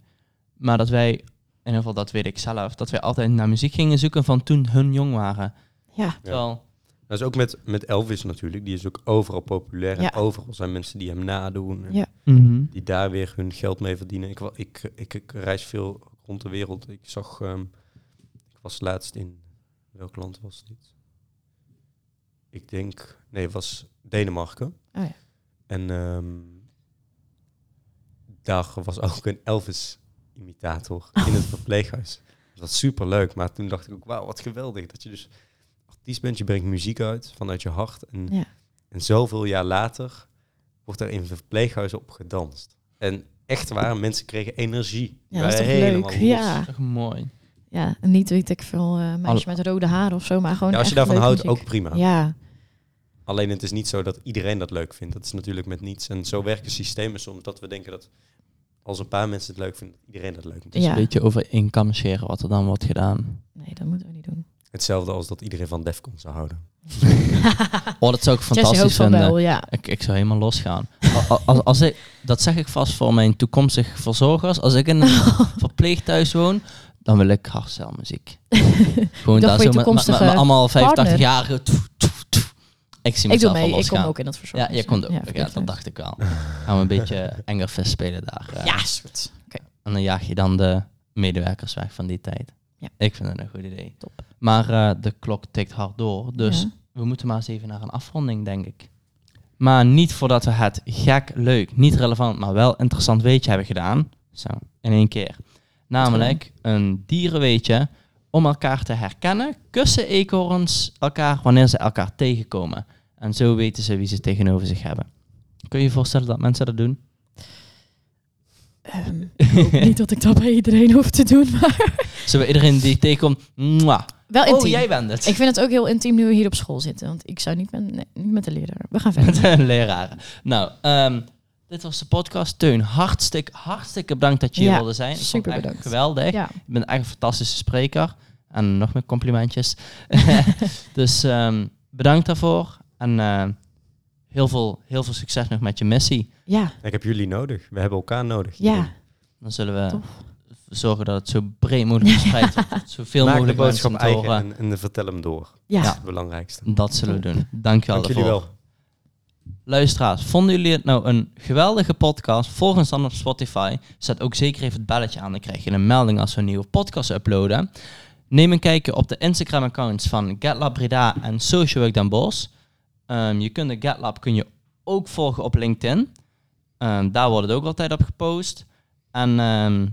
Maar dat wij, in ieder geval dat weet ik zelf, dat wij altijd naar muziek gingen zoeken van toen hun jong waren. ja. Terwijl, Dat is ook met, met Elvis natuurlijk. Die is ook overal populair. Ja. En overal zijn mensen die hem nadoen. En Ja. Die daar weer hun geld mee verdienen. Ik, ik, ik, ik reis veel rond de wereld. Ik zag... ehm, ik was laatst in... Welk land was dit? Ik denk... Nee, het was Denemarken. Oh ja. En ehm, daar was ook een Elvis-imitator in het verpleeghuis. Dat was super leuk. Maar toen dacht ik ook, wauw, wat geweldig. Dat je dus artiest bent, je brengt muziek uit vanuit je hart. En, Ja. en zoveel jaar later wordt er in verpleeghuizen op gedanst. En echt waar, mensen kregen energie. Ja, dat is toch helemaal leuk? los. Ja. Toch mooi. ja, en niet weet ik veel eh meisje Alle- met rode haren of zo, maar gewoon Ja, als je daarvan houdt, muziek. ook prima. Ja, Alleen het is niet zo dat iedereen dat leuk vindt. Dat is natuurlijk met niets. En zo werken systemen soms dat we denken dat als een paar mensen het leuk vinden, iedereen dat leuk vindt. Dus Ja. een beetje over scheren wat er dan wordt gedaan. nee, dat moeten we niet doen. Hetzelfde als dat iedereen van Defcon zou houden. Oh, dat zou ik fantastisch vinden. wel, ja. Ik, ik zou helemaal losgaan. Al- Als, als ik, dat zeg ik vast voor mijn toekomstige verzorgers. Als ik in een verpleeghuis woon, dan wil ik hardcelmuziek. Gewoon dacht voor je met- allemaal partner. 85-jarigen. Ik zie Ik doe mezelf mee, wel ik kom ook in dat verzorging. Ja, jij komt ook. Ja, verplicht dat dacht ik wel. Gaan we een beetje enger vis spelen daar. eh. Ja, goed. En dan jaag je dan de medewerkers weg van die tijd. Ja. Ik vind het een goed idee. Top. Maar eh, de klok tikt hard door. Dus Ja. we moeten maar eens even naar een afronding, denk ik. Maar niet voordat we het gek, leuk, niet relevant, maar wel interessant weetje hebben gedaan. Zo, in één keer. Namelijk een dierenweetje om elkaar te herkennen. Kussen eekhoorns elkaar wanneer ze elkaar tegenkomen. En zo weten ze wie ze tegenover zich hebben. Kun je je voorstellen dat mensen dat doen? Ik hoop niet dat ik dat bij iedereen hoef te doen, maar Zullen we iedereen die tegenkomt... mwah. wel intiem. Oh, jij bent het. Ik vind het ook heel intiem nu we hier op school zitten, want ik zou niet met, nee, niet met de leraar. We gaan verder. Met een leraar. Nou, ehm, dit was de podcast. Teun, hartstikke, hartstikke bedankt dat je hier Ja, wilde zijn. Ik super bedankt. geweldig. Ja, Je bent echt een fantastische spreker. En nog meer complimentjes. dus ehm, bedankt daarvoor. En eh, heel, veel, heel veel succes nog met je missie. ja, Ik heb jullie nodig. We hebben elkaar nodig. ja. Dan zullen we Tof. zorgen dat het zo breed mogelijk verspreid wordt. Zoveel Maak de mogelijk mensen boodschap te eigen horen. en, en vertel hem door. ja. Dat is het belangrijkste. Dat zullen we doen. Dankjewel Dank jullie wel. Luisteraars, vonden jullie het nou een geweldige podcast? Volg ons dan op Spotify. Zet ook zeker even het belletje aan. Dan krijg je een melding als we een nieuwe podcast uploaden. Neem een kijkje op de Instagram-accounts van GetLab Breda en Social Work Den Bosch. Ehm, je kunt de GetLab kun je ook volgen op LinkedIn. Ehm, daar wordt het ook altijd op gepost. En ehm,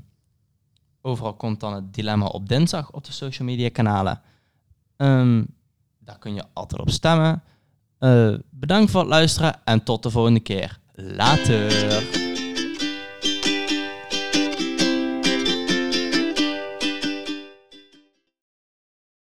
overal komt dan het dilemma op dinsdag op de social media kanalen. Daar kun je altijd op stemmen. Eh, bedankt voor het luisteren en tot de volgende keer. Later.